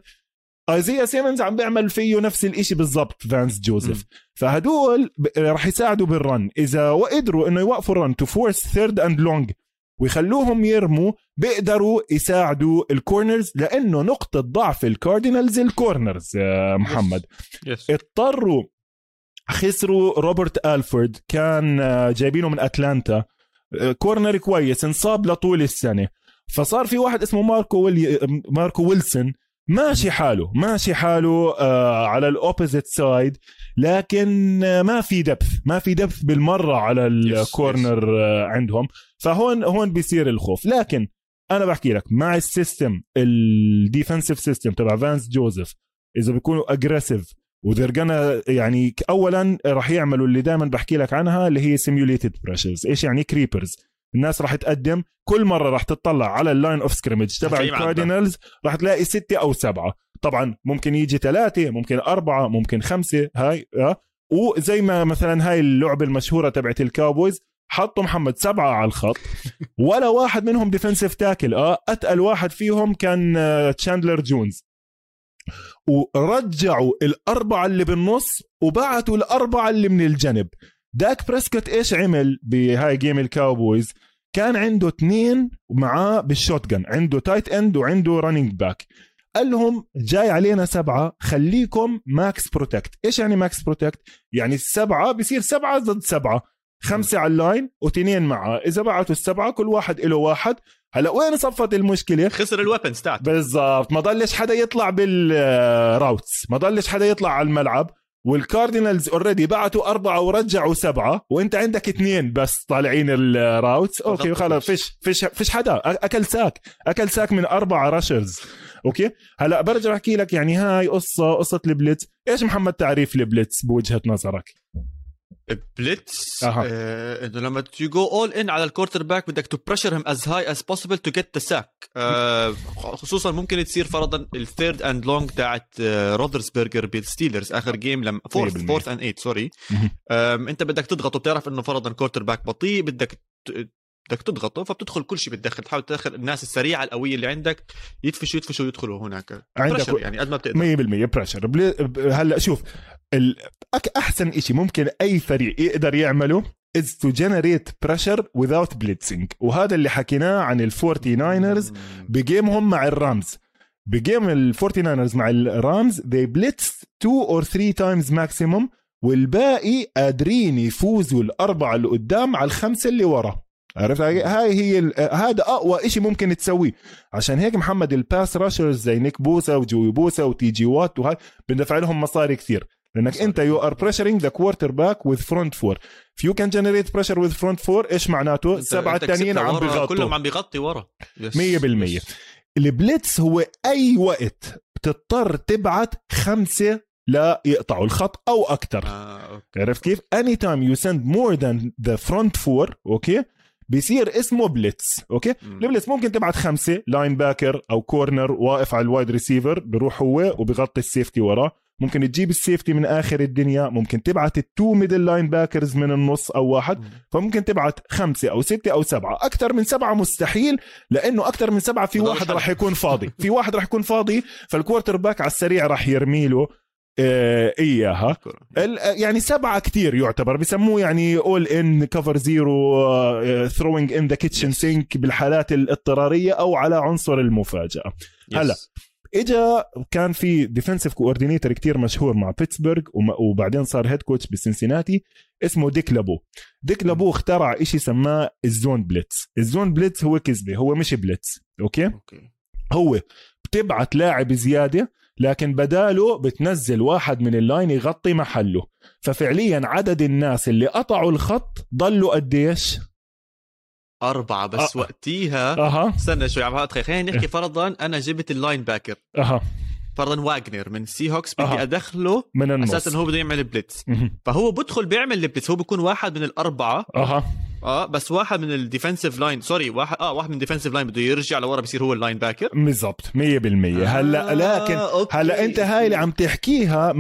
ايزيا سيمنز عم بيعمل فيه نفس الإشي بالضبط فانس جوزيف مم. فهدول رح يساعدوا بال run إذا وقدروا إنه يوقفوا ال run to force third and long ويخلوهم يرموا بيقدروا يساعدوا ال corners لإنه نقطة ضعف الكاردينالز ال corners يا محمد. yes اضطروا خسروا روبرت ألفورد كان آه، جايبينه من أتلانتا. corner كويس انصاب لطول السنة. فصار في واحد اسمه ماركو ويلي... ماركو ويلسون. ماشي حاله ماشي حاله آه على ال opposite side لكن ما في depth ما في depth بالمرة على ال corner آه عندهم. فهون هون بيصير الخوف. لكن أنا بحكي لك مع ال system ال defensive system تبع فانس جوزيف إذا بيكونوا aggressive و they're gonna يعني اولا راح يعملوا اللي دائما بحكي لك عنها اللي هي simulated pressures إيش يعني creepers الناس راح تقدم كل مرة راح تطلع على ال line of scrimmage تبع. الكاردينالز راح تلاقي ستة أو سبعة. طبعا ممكن يجي ثلاثة ممكن أربعة ممكن خمسة هاي أه؟ وزي ما مثلا هاي اللعبة المشهورة تبعت الكاوبويز حطوا محمد سبعة على الخط. (laughs) ولا واحد منهم defensive tackle آه أتقل واحد فيهم كان آه، تشاندلر جونز ورجعوا الأربعة اللي بالنص وبعتوا الأربعة اللي من الجنب. داك بريسكوت إيش عمل بهاي game الكاوبويز؟ كان عنده اثنين معاه بال shotgun عنده tight end وعنده running back. قال لهم جاي علينا سبعة خليكم max protect. إيش يعني max protect؟ يعني السبعة بصير سبعة ضد سبعة. خمسة على ال line واثنين معاه إذا بعتوا السبعة كل واحد له واحد. هلا وين صفت المشكلة؟ خسر ال weapons تاعته. بالضبط. ما ضلش حدا يطلع بال routes ما ضلش حدا يطلع على الملعب. والكاردينالز already بعتوا أربعة ورجعوا سبعة. وأنت عندك اثنين بس طالعين ال routes بالضبط. خلاص. فيش فيش فيش حدا. أ- أكل sack. أكل sack من أربعة rushers okay؟ هلا برجع أحكي لك يعني هاي قصة قصة ال blitz إيش محمد تعريف ال blitz بوجهة نظرك؟ blitz. آه إنه لما to go all in على ال quarterback بدك to pressure him as high as possible to get the sack خصوصا ممكن تصير فرضا ال third and long تاعت آه روثلسبرجر بالستيلرز آخر game لما fourth 100%. fourth and 8 sorry. أنت بدك تضغط وبتعرف إنه فرضا quarterback بطيء بدك بدك تضغطه فبتدخل كل شيء بتدخل تحاول تدخل الناس السريعة القوية اللي عندك يدفشوا يدفشوا يدخلوا هناك. عندك يعني قد ما بتقدر. 100% pressure هلا شوف ال... أحسن إشي ممكن أي فريق يقدر يعمله is to generate pressure without blitzing. وهذا اللي حكيناه عن الفورتي ناينرز ب game هم مع الرامز ب game الفورتي ناينرز مع الرامز they blitzed two or three times maximum والباقي قادرين يفوزوا الأربعة اللي قدام على الخمسة اللي ورا. عرفت هاي هي هذا أقوى إشي ممكن تسويه عشان هيك محمد ال pass rushers زي نيك بوسا وجوي بوسا وتي جي وات وهاي بندفع لهم مصاري كثير لأنك. أنت you are pressuring the quarterback with front four ف you can generate pressure with front four إيش معناته السبعه الثانيين عم بيغطوا كلهم عم بيغطي ورا yes. 100%. yes. ال blitz هو أي وقت بتضطر تبعت خمسة ليقطعوا الخط أو أكثر آه،. عرفت كيف؟ any time you send more than the front four okay بيصير اسمه blitz okay مم. ال blitz ممكن تبعت خمسة linebacker أو corner واقف على ال wide receiver بيروح هو وبيغطي ال safety وراه ممكن تجيب ال safety من آخر الدنيا ممكن تبعت ال two middle linebackers من النص أو واحد مم. فممكن تبعت خمسة أو ستة أو سبعة أكثر من سبعة مستحيل لأنه أكثر من سبعة في واحد حد. راح يكون فاضي في واحد راح يكون فاضي فال quarterback على السريع راح يرمي له آه شكراً. ال- يعني سبعة كتير يعتبر بيسموه يعني all in cover zero throwing in the kitchen Yes. sink بالحالات الاضطرارية أو على عنصر المفاجأة yes. هلا. إجا كان في defensive coordinator كتير مشهور مع بيتسبرغ وبعدين صار head coach بسنسيناتي اسمه ديك لابو ديك لابو اخترع إشي سماه ال zone blitz ال zone blitz هو كذبة هو مش blitz okay okay هو بتبعت لاعب زيادة لكن بداله بتنزل واحد من ال line يغطي محله. ففعليا عدد الناس اللي قطعوا الخط ضلوا قديش؟ أربعة بس آه. وقتيها أها. استنى شوي عم اتخيل خلينا نحكي فرضا أنا جبت ال linebacker. أها. فرضا واجنر من سي هوكس بدي أها. أدخله من النص. أساسا هو بده يعمل blitz. فهو بدخل بيعمل ال blitz هو بيكون واحد من الأربعة. أها. آه بس واحد من ال defensive line sorry واحد آه واحد من ال defensive line بده يرجع لورا بصير هو ال linebacker بالضبط 100% هلا لكن okay. هلا أنت هاي اللي عم تحكيها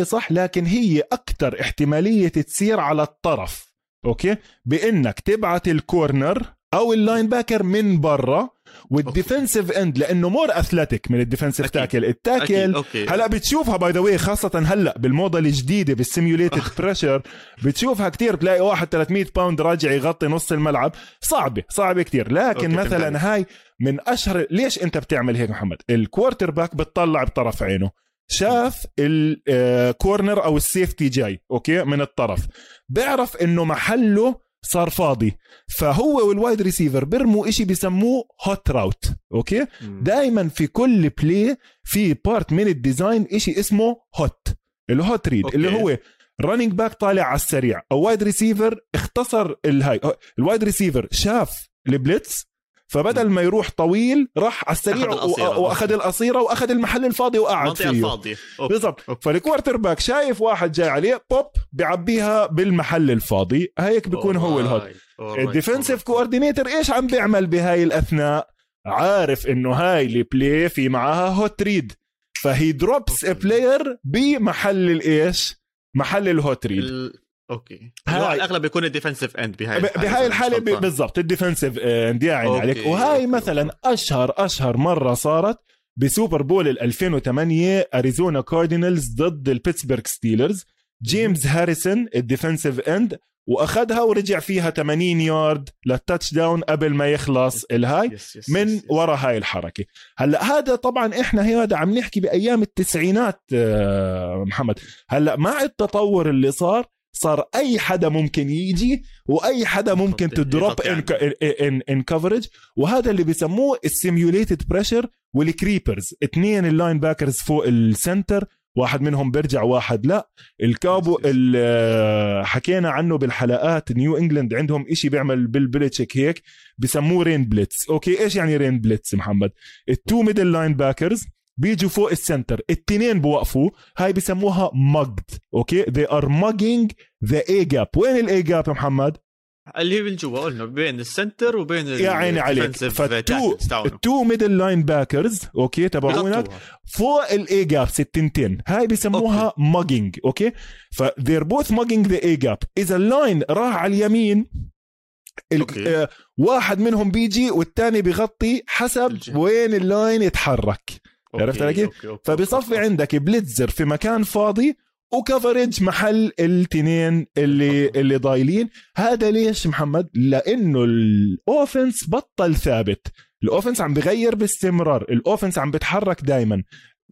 100% صح لكن هي أكثر احتمالية تصير على الطرف. okay؟ بأنك تبعت ال corner أو ال linebacker من برا وال defensive end لأنه more athletic من ال defensive. tackle. ال tackle هلا بتشوفها by the way خاصة هلأ بالموضة الجديدة بال simulated pressure بتشوفها كتير بتلاقي واحد 300 pound راجع يغطي نص الملعب. صعبة صعبة كتير. لكن okay، مثلا هاي من أشهر ليش أنت بتعمل هيك محمد؟ ال quarterback بتطلع بطرف عينه. شاف ال corner أو ال safety جاي okay من الطرف. بيعرف إنه محله صار فاضي فهو وال wide receiver بيرموا إشي بيسموه hot route okay. دائما في كل play في part من ال design إشي اسمه hot ال hot read okay. اللي هو running back طالع على السريع أو wide receiver اختصر الهاي ال wide receiver شاف ال blitz فبدل ما يروح طويل راح على السريع وأخذ القصيرة وأخذ المحل الفاضي وقعد فيه. بالضبط. فال quarterback شايف واحد جاي عليه بوب بيعبيها بالمحل الفاضي هيك بيكون هو ال hot. ال defensive Alright. coordinator إيش عم بيعمل بهاي الأثناء عارف إنه هاي ال play في معاها hot read فهي drops. player بمحل الايش محل ال hot read. okay. هاي- على الأغلب بيكون ال defensive end بهاي الحالة، بهاي الحالة. بالضبط ال defensive end يا عيني عليك وهاي مثلا اشهر أشهر مرة صارت ب Super Bowl ال 2008 أريزونا كاردينالز ضد البيتسبرغ ستيلرز. جيمس هاريسون ال defensive end وأخذها ورجع فيها 80 yard لل touchdown قبل ما يخلص الهاي. من. ورا هاي الحركة. هلأ هذا طبعا إحنا هذا عم نحكي بأيام التسعينات آه، محمد. هلأ مع التطور اللي صار صار أي حدا ممكن يجي وأي حدا ممكن ت drop in. in in coverage وهذا اللي بسموه ال simulated pressure وال creepers اثنين ال linebackers فوق ال center واحد منهم بيرجع واحد لا. الكابو آه، حكينا عنه بالحلقات. نيو انجلاند عندهم إشي بيعمل بيلتشيك هيك بسموه rain blitz okay إيش يعني rain blitz محمد؟ ال two middle linebackers بيجوا فوق ال center التنين بوقفوا هاي بسموها mugged okay they are mugging the A gap. وين ال A gap محمد؟ اللي هي بالجوا قلنا بين ال center وبين يا عيني عليك. فال two ال two middle linebackers okay تبعونك. فوق ال A gap ستنتين. هاي بسموها mugging okay ف they're both mugging the A gap إذا ال line راح على اليمين ال-. آه واحد منهم بيجي والتاني بيغطي حسب الجهة. وين ال line يتحرك. عرفت علي كيف؟ فبصفي عندك blitzer في مكان فاضي و coverage محل التنين اللي اللي ضايلين. هذا ليش محمد؟ لأنه ال offense بطل ثابت. ال offense عم بغير باستمرار. ال offense عم بتحرك دائما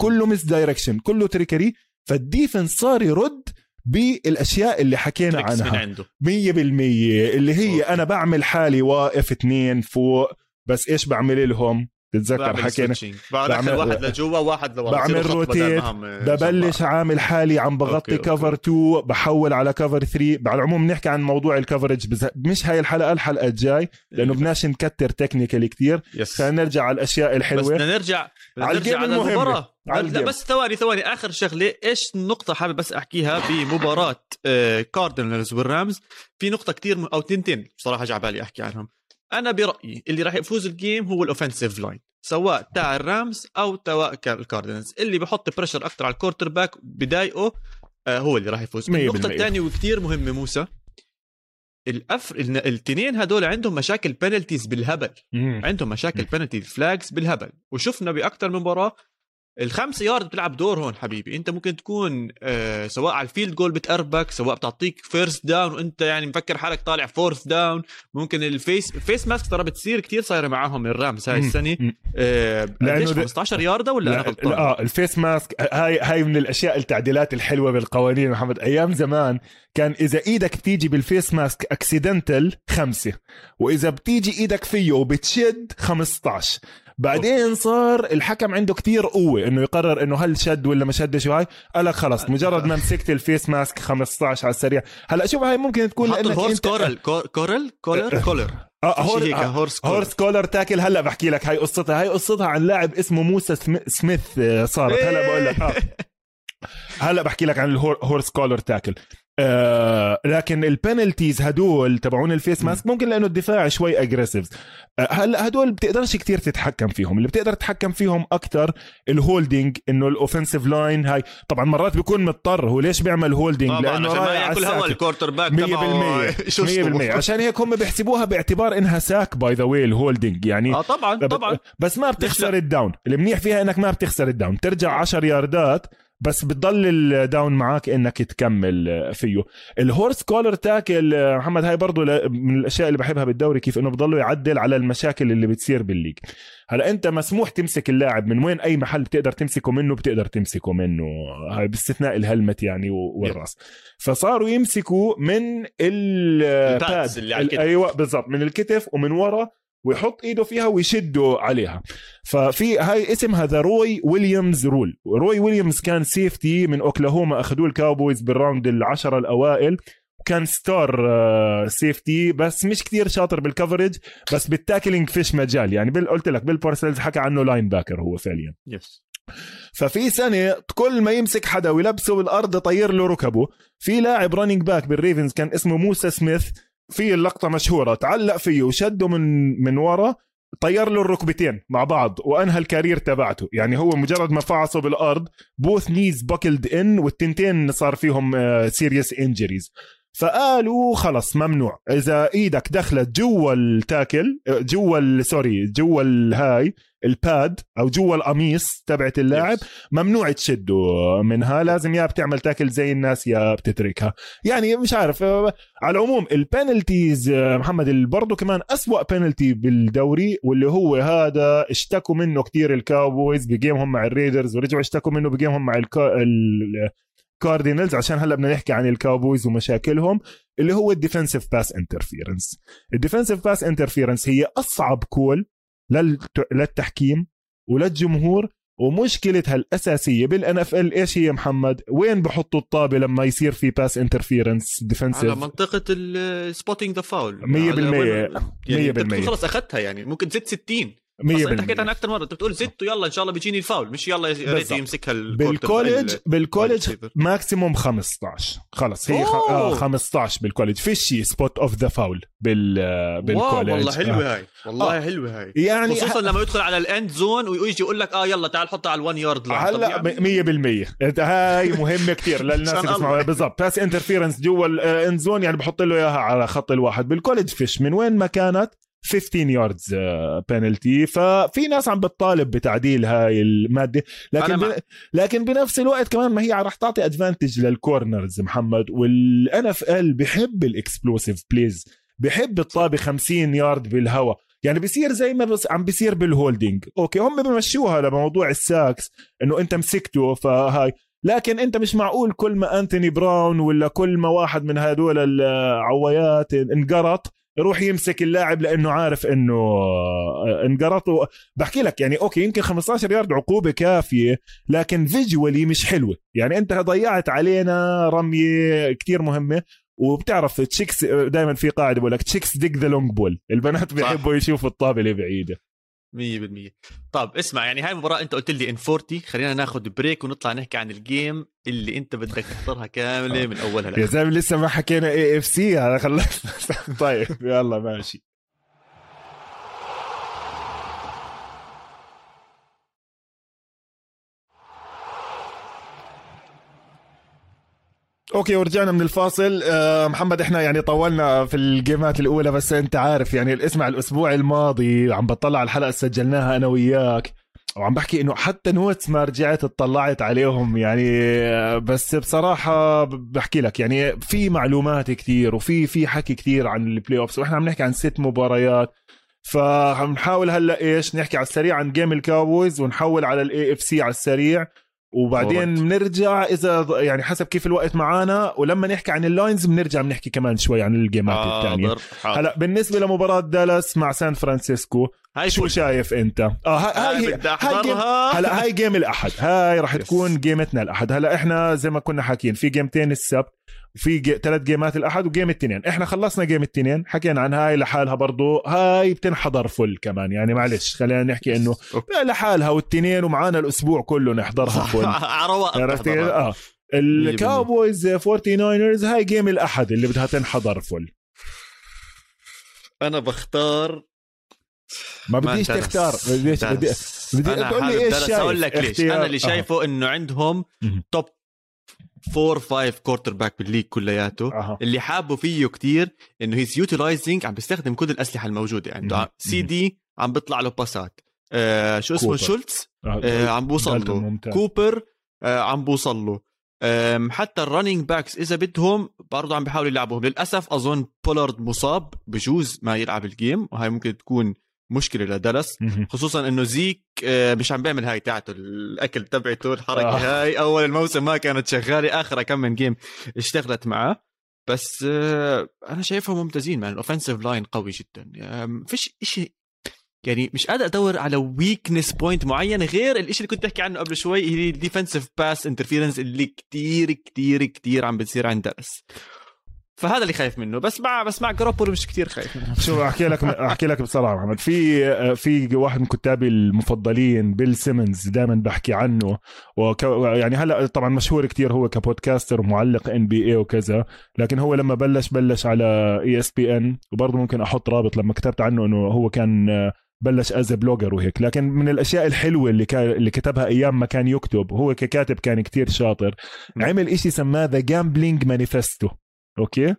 كله misdirection كله trickery فال defense صار يرد بالأشياء اللي حكينا عنها. عنده. مية بالمية. اللي هي okay. أنا بعمل حالي واقف اثنين فوق بس إيش بعمل لهم؟ تتذكر حكينا؟ بعمل واحد لجوا واحد لورا. بعمل rotate ببلش عامل حالي عم بغطي cover 2 بحول على cover 3 على العموم نحكي عن موضوع ال coverage بز... مش هاي الحلقة الحلقة الجاي لأنه بدناش نكتر technical كثير خلينا نرجع على الأشياء الحلوة. بس بدنا نرجع على نرجع على المباراه لا بس ثواني ثواني. آخر شغلة إيش النقطه حابب بس أحكيها بمباراة كاردينالز آه، والرامز؟ في نقطة كتير أو تنتين بصراحة جا بالي أحكي عنهم. أنا برأيي اللي راح يفوز ال game هو ال offensive line سواء تاع الرامز أو تاع الكاردينالز اللي بحط pressure أكثر على ال quarterback بضايقه آه هو اللي راح يفوز. النقطة الثانية وكثير مهمة موسى الأفر الاثنين هدول عندهم مشاكل penalties بالهبل. مم. عندهم مشاكل penalty flags بالهبل. وشفنا باكثر من مباراة الخمسة يارد بتلعب دور هون حبيبي. انت ممكن تكون آه سواء على ال field goal بتقربك سواء بتعطيك first down وانت يعني مفكر حالك طالع fourth down ممكن ال face face mask ترى بتصير كثير صايره معاهم الرامز هاي السنة. آه لأنه 15 ياردة ولا لا غلطان؟ آه ال face mask هاي هاي من الأشياء التعديلات الحلوة بالقوانين محمد. أيام زمان كان إذا إيدك بتيجي بال face mask accidental خمسة وإذا بتيجي إيدك فيه وبتشد 15 بعدين صار الحكم عنده كتير قوة إنه يقرر إنه هل شد ولا ما شدش وهاي قال لك خلص مجرد ما مسكت ال face mask 15 على السريع. هلا شوف هاي ممكن تكون لأنك horse انت... collar collar collar collar hor... horse collar. horse collar tackle. هلا بحكي لك هاي قصتها. هاي قصتها عن لاعب اسمه موسى سميث آه، صارت. هلا بقول لك آه. (laughs) هلا بحكي لك عن ال horse collar tackle. آه لكن ال penalties هدول تبعون ال face mask ممكن لأنه الدفاع شوي aggressive آه هلا هدول بتقدرش كتير تتحكم فيهم؟ اللي بتقدر تتحكم فيهم أكثر ال holding إنه ال offensive line هاي. طبعا مرات بيكون مضطر هو ليش بيعمل holding لأنه عشان ما ياكل هوا ال quarterback 100% 100% عشان هيك هم بيحسبوها باعتبار إنها sack by the way ال holding يعني آه طبعا طبعا. بس ما بتخسر ال down المنيح فيها إنك ما بتخسر ال down ترجع 10 ياردات بس بتضل ال down معك إنك تكمل فيه. ال horse collar tackle محمد هاي برضو من الأشياء اللي بحبها بالدوري كيف إنه بضلوا يعدل على المشاكل اللي بتصير بال league. هلا أنت مسموح تمسك اللاعب من وين أي محل بتقدر تمسكه منه بتقدر تمسكه منه. هاي باستثناء ال helmet يعني والراس. فصاروا يمسكوا من ال pad اللي على أيوه بالضبط من الكتف ومن ورا ويحط إيده فيها ويشده عليها. ففي هاي اسمها the روي ويليامز rule. روي ويليامز كان safety من أوكلاهوما أخذوه الكاوبويز بال round العشرة الأوائل. كان star safety بس مش كتير شاطر بال coverage بس بال tackling فيش مجال. يعني قلت لك بيل بارسلز حكى عنه linebacker هو فعليا. yes ففي سنة كل ما يمسك حدا ويلبسه بالأرض يطير له ركبه. في لاعب running back بالريفنز كان اسمه موسى سميث. في اللقطة مشهورة. تعلق فيه وشده من من ورا طير له الركبتين مع بعض وأنهى ال career تبعته. يعني هو مجرد ما فعصه بالأرض both knees buckled in والتنتين صار فيهم serious uh, injuries فقالوا خلص ممنوع. إذا إيدك دخلت جوا ال tackle جوا sorry جوا الهاي ال pad أو جوا القميص تبعت اللاعب ممنوع تشده منها لازم يا بتعمل tackle زي الناس يا بتتركها. يعني مش عارف على العموم ال penalties محمد برضه كمان أسوأ بنالتي بالدوري واللي هو هذا اشتكوا منه كتير الكاوبويز ب game هم مع الريدرز ورجعوا اشتكوا منه ب game هم مع الكا... Cardinals عشان هلا بدنا نحكي عن ال Cowboys ومشاكلهم اللي هو ال defensive pass interference ال defensive pass interference هي أصعب call للتحكيم وللجمهور ومشكلتها الأساسية بال NFL إيش هي محمد؟ وين بحطوا الطابة لما يصير في pass interference defensive؟ على منطقة ال spotting the foul 100% 100% خلص أخذتها يعني ممكن زد 60 100% أنت حكيت عنها أكثر مرة. أنت بتقول زدت يلا إن شاء الله بيجيني الفاول. مش يلا يا ريت يمسكها بال college بال college maximum 15 خلص هي آه 15 بال college فيش شيء spot of the foul بال بال college والله حلوة آه. هاي. والله آه. حلوة هاي. يعني خصوصا ح... لما يدخل على ال end zone ويجي يقول لك آه يلا تعال حطها على ال1 يارد هلا 100% هاي مهمة كثير للناس اللي بيسمعوا. بالضبط. pass interference جوا ال end zone يعني بحط له إياها على خط الواحد. بال college فيش. من وين ما كانت 15 yards penalty ففي ناس عم بتطالب بتعديل هاي المادة. لكن ب... لكن بنفس الوقت كمان ما هي رح تعطي advantage لل corners محمد. وال NFL بحب ال explosive plays بحب الطابة 50 يارد بالهواء يعني بصير زي ما بس عم بيصير بال holding okay هم بمشوها لموضوع ال sacks إنه أنت مسكته فهاي. لكن انت مش معقول كل ما أنتوني براون ولا كل ما واحد من هدول العويات انقرط يروح يمسك اللاعب لأنه عارف إنه آه، انقرط. بحكي لك يعني okay يمكن 15 يارد عقوبة كافية لكن visually مش حلوة. يعني أنت ضيعت علينا رمية كتير مهمة وبتعرف chicks دائما في قاعدة بقول لك chicks dig the long ball. البنات بيحبوا يشوفوا الطابة اللي بعيدة. 100% طب اسمع يعني هاي المباراة أنت قلت لي إن 40 خلينا ناخذ break ونطلع نحكي عن ال game اللي أنت بدك تختارها كاملة من أولها يا زلمة لسه ما حكينا AFC هذا خلصنا طيب يلا ماشي. okay ورجعنا من الفاصل. أه محمد إحنا يعني طولنا في الجيمات الأولى بس أنت عارف يعني اسمع الأسبوع الماضي عم بطلع على الحلقة اللي سجلناها أنا وياك وعم بحكي إنه حتى notes ما رجعت اطلعت عليهم يعني. بس بصراحة بحكي لك يعني في معلومات كثير وفي في حكي كثير عن ال playoffs وإحنا عم نحكي عن ست مباريات. فحنحاول هلأ إيش نحكي على السريع عن game ال Cowboys ونحول على ال AFC على السريع. وبعدين بنرجع إذا يعني حسب كيف الوقت معانا ولما نحكي عن ال lines بنرجع بنحكي كمان شوي عن الجيمات آه الثانية هلا بالنسبة لمباراة دالاس مع سان فرانسيسكو هاي شو شايف أنت؟ آه هاي هاي, هاي game هلا هاي game الأحد. هاي راح (laughs) تكون جيمتنا الأحد. هلا إحنا زي ما كنا حاكيين في جيمتين السبت. وفي جي... ثلاث جيمات الأحد و game التنين. إحنا خلصنا game التنين حكينا عن هاي لحالها برضو. هاي بتنحضر full كمان يعني معلش خلينا نحكي إنه لحالها والتنين ومعانا الأسبوع كله نحضرها (laughs) full عرفت آه. ال Cowboys 49 هاي game الأحد اللي بدها تنحضر full أنا بختار ما بديش تختار. بديش بدي بدي تقول لي إيش شايف؟ أقول لك ليش. أنا اللي شايفه آه. إنه عندهم top four five quarterback بال league كلياته أه. اللي حابه فيه كتير إنه he's utilizing عم بيستخدم كل الأسلحة الموجودة عنده. يعني سي دي عم بيطلع له باسات آه شو اسمه؟ شولتز آه, آه عم بوصل له. كوبر آه عم بوصل له. حتى ال running backs إذا بدهم برضه عم بيحاولوا يلعبوهم للأسف أظن بولارد مصاب بجوز ما يلعب ال game وهي ممكن تكون مشكلة لدالاس خصوصا إنه زيك آه، مش عم بيعمل هاي تاعته الأكل تبعته الحركة آه. هاي أول الموسم ما كانت شغالة اخر كم من game اشتغلت معه. بس آه، أنا شايفهم ممتازين man ال offensive line قوي جدا. فيش شيء يعني مش قادر أدور على weakness point معين غير الشيء اللي كنت تحكي عنه قبل شوي هي ال defensive pass interference اللي كتير كتير كتير عم بتصير عند دالاس فهذا اللي خايف منه. بس مع بس مع جاروبولو مش كثير خايف منه. (laughs) شو أحكي لك أحكي لك بصراحة محمد. في في واحد من كتابي المفضلين بيل سيمنز دائما بحكي عنه. وك يعني هلا طبعا مشهور كثير هو ك podcaster ومعلق NBA وكذا لكن هو لما بلش بلش على ESPN وبرضه ممكن أحط رابط لما كتبت عنه إنه هو كان بلش as blogger وهيك. لكن من الأشياء الحلوة اللي كان اللي كتبها أيام ما كان يكتب هو ككاتب كان كتير شاطر. عمل إشي سماه the gambling manifesto okay؟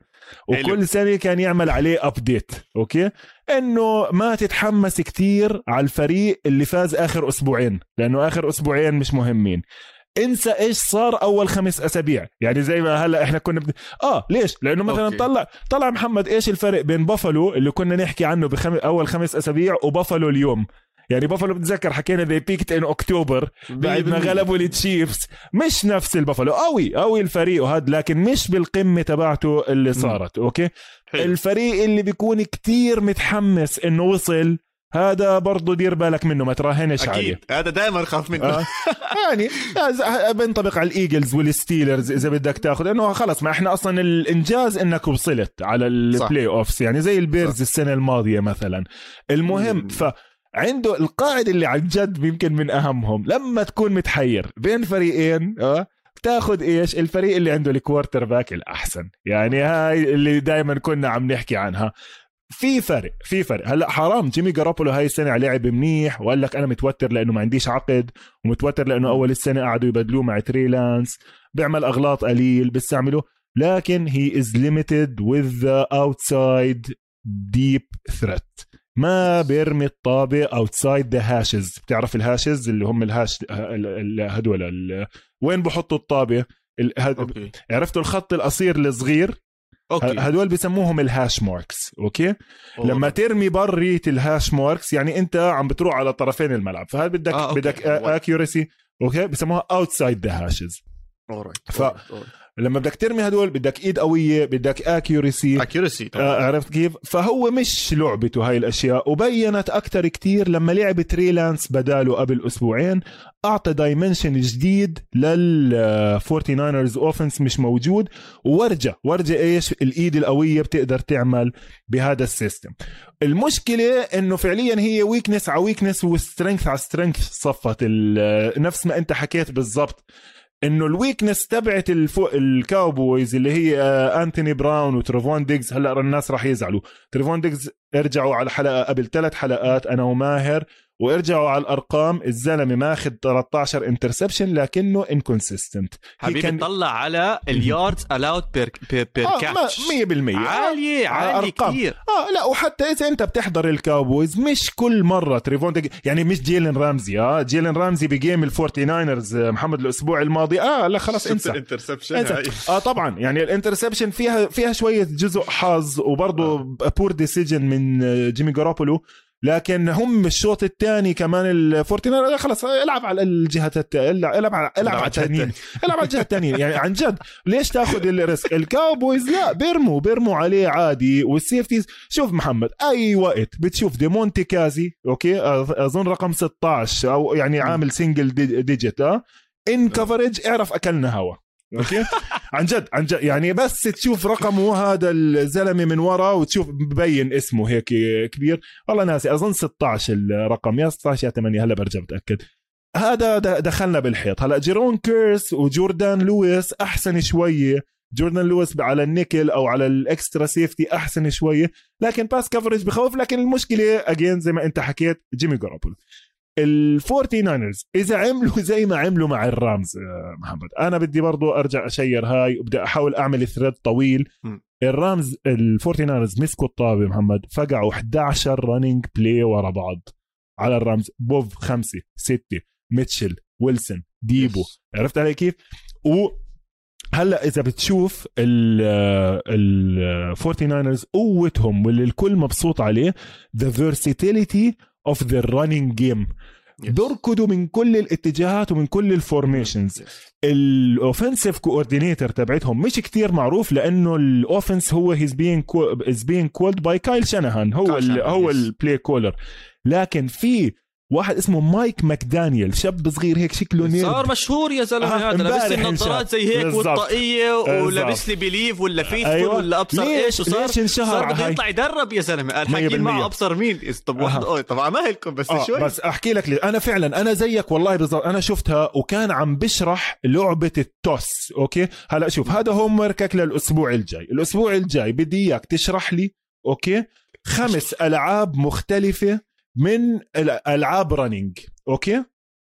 وكل سنة كان يعمل عليه update okay؟ إنه ما تتحمس كتير على الفريق اللي فاز آخر أسبوعين لأنه آخر أسبوعين مش مهمين. انسى إيش صار أول خمس أسابيع. يعني زي ما هلأ إحنا كنا بد... آه ليش؟ لأنه مثلا okay. طلع طلع محمد إيش الفرق بين بافلو اللي كنا نحكي عنه بخم... أول خمس أسابيع وبافلو اليوم؟ يعني بافلو بتذكر حكينا they peaked in October بعد ما غلبوا ال Chiefs مش نفس البافلو قوي قوي الفريق وهذا لكن مش بالقمة تبعته اللي صارت okay؟ حلو. الفريق اللي بيكون كتير متحمس إنه وصل هذا برضه دير بالك منه ما تراهنش أكيد. عليه. هذا دائما خاف منه. آه. (laughs) يعني بينطبق على ال Eagles وال Steelers إذا بدك تاخذ إنه خلص ما إحنا أصلا الإنجاز إنك وصلت على ال playoffs يعني زي ال Bears صح. السنة الماضية مثلا. المهم ف عنده القاعدة اللي عن جد يمكن من أهمهم. لما تكون متحير بين فريقين آه بتاخذ إيش؟ الفريق اللي عنده ال quarterback الأحسن. يعني هاي اللي دائما كنا عم نحكي عنها. في فرق في فرق. هلأ حرام جيمي جاروبولو هاي السنة لعب منيح وقال لك أنا متوتر لأنه ما عنديش عقد ومتوتر لأنه أول السنة قعدوا يبدلوه مع تري لانس بيعمل أغلاط قليل بيستعمله لكن he is limited with outside deep threat ما بيرمي الطابة outside the hashes بتعرف ال hashes اللي هم ال hash هدول وين بحطوا الطابة؟ okay. عرفتوا الخط القصير الصغير؟ okay. هدول بسموهم ال hash marks okay؟ أوه. لما ترمي برات ال hash marks يعني أنت عم بتروح على طرفين الملعب. فهذا بدك آه، بدك accuracy okay؟ بسموها outside the hashes ف- لما بدك ترمي هدول بدك ايد قوية بدك accuracy accuracy آه عرفت كيف؟ فهو مش لعبته هاي الأشياء وبينت أكثر كتير لما لعب تري لانس بداله قبل أسبوعين أعطى dimension جديد لل 49ers offense مش موجود وورجى ورجى إيش؟ الإيد القوية بتقدر تعمل بهذا ال system. المشكلة إنه فعليا هي weakness على weakness و strength على strength صفت ال- نفس ما أنت حكيت بالضبط. إنه ال weakness تبعت الفو... ال Cowboys اللي هي انتوني براون وتريفون ديجز هلأ الناس راح يزعلوا. تريفون ديجز ارجعوا على حلقة قبل ثلاث حلقات أنا وماهر وارجعوا على الأرقام الزلمة ماخذ 13 interception لكنه inconsistent حبيبي كان- طلع على ال yards allowed per per, per آه catch 100% عالية عالية. كثير. آه لا وحتى إذا أنت بتحضر ال Cowboys مش كل مرة تريفون ديج... يعني مش جيلن رامزي آه جيلن رامزي ب game ال 49ers آه، محمد الأسبوع الماضي. آه لا خلاص انسى. ال interception انسى. آه طبعا يعني ال interception فيها فيها شوية جزء حظ وبرضه poor decision من آه، جيمي جارابولو. لكن هم الشوط الثاني كمان الفورتينر خلص العب على الت... العب العب على العب على التانيين. (laughs) العب على الجهة الثانية يعني عن جد ليش تاخذ ال risk؟ ال Cowboys لا بيرموا بيرموا عليه عادي. وال safeties شوف محمد أي وقت بتشوف ديمونتي كازي okay أظن رقم 16 أو يعني عامل single digit آه؟ in coverage اعرف أكلنا هوا. okay؟ عن جد عن جد. يعني بس تشوف رقمه هذا الزلمة من ورا وتشوف ببين اسمه هيك كبير. والله ناسي أظن 16 الرقم. يا 16 يا 8 هلا برجع بتاكد هذا دخلنا بالحيط. هلا جيرون كيرس وجوردان لويس أحسن شوية. جوردان لويس على النيكل أو على ال extra safety أحسن شوية. لكن pass coverage بخوف. لكن المشكلة again زي ما أنت حكيت جيمي جارابولو الفورتي ناينرز إذا عملوا (laughs) زي ما عملوا مع ال Rams آه، محمد. أنا بدي برضو أرجع أشير هاي وبدي أحاول أعمل thread طويل. م. ال Rams ال 49ers مسكوا الطابة محمد فقعوا 11 running play ورا بعض. على ال Rams بوف خمسة ستة ميتشل ويلسون ديبو. عرفت علي كيف؟ و هلأ إذا بتشوف ال 49 قوتهم واللي الكل مبسوط عليه the versatility of the running game بيركضوا من كل الاتجاهات ومن كل ال formations الاوفنسيف كوردينيتور تبعتهم مش كتير معروف لأنه الاوفنس هو هيز بين از بين كولد باي كايل شانهان هو ال هو. البلاي كولر لكن في واحد اسمه مايك ماكدانيال شاب صغير هيك شكله نيرد. صار مشهور يا زلمة آه، هذا لابس لي النظارات زي هيك. والطاقية ولابس. لي بليف ولا فيسفول أيوة. ولا ابصر إيش وصار؟ ليش انشهر؟ صار بده؟ يطلع يدرب يا زلمة. قال حاكين معه. أبصر مين؟ طب واحد. اوه طبعا ما لكم بس آه شوي. بس أحكي لك ليه. أنا فعلا أنا زيك والله بالضبط. أنا شفتها وكان عم بشرح لعبة ال toss okay؟ هلأ شوف هذا homework ك للأسبوع الجاي. الأسبوع الجاي بدي إياك تشرح لي okay؟ خمس ألعاب مختلفة من الألعاب running okay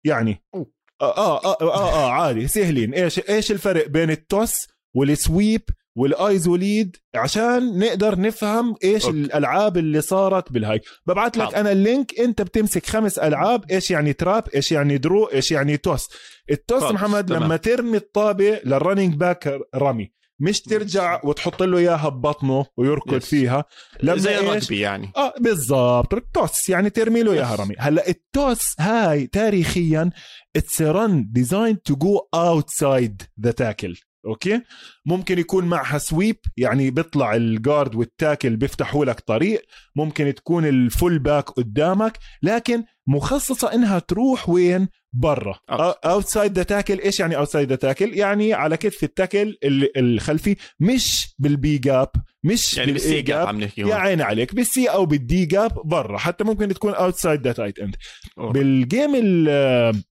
يعني أوه. آه, آه, آه, آه, آه عادي سهلين إيش إيش الفرق بين ال toss وال sweep وال iso lead عشان نقدر نفهم إيش okay. okay. الألعاب اللي صارت بالهاي ببعت لك. أنا ال link أنت بتمسك خمس ألعاب إيش يعني trap إيش يعني draw إيش يعني toss ال toss محمد تمام. لما ترمي الطابة لل running back رمي مش ترجع وتحط له إياها ببطنه ويركض yes. فيها. لما زي إيش؟ الرجبي يعني. آه بالضبط. ال toss يعني ترمي له إياها. رمي هلأ ال toss هاي تاريخيا it's run designed to go outside the tackle okay؟ ممكن يكون معها sweep يعني بيطلع ال guard وال tackle بيفتحوا لك طريق. ممكن تكون ال fullback قدامك لكن مخصصة إنها تروح وين؟ برا. outside the tackle إيش يعني outside the tackle يعني على كتف ال tackle ال- الخلفي مش بال B gap مش يعني بال C gap. عم نحكي يا عيني عليك بال C أو بال D gap برا حتى ممكن تكون outside the tight end. بال game ال-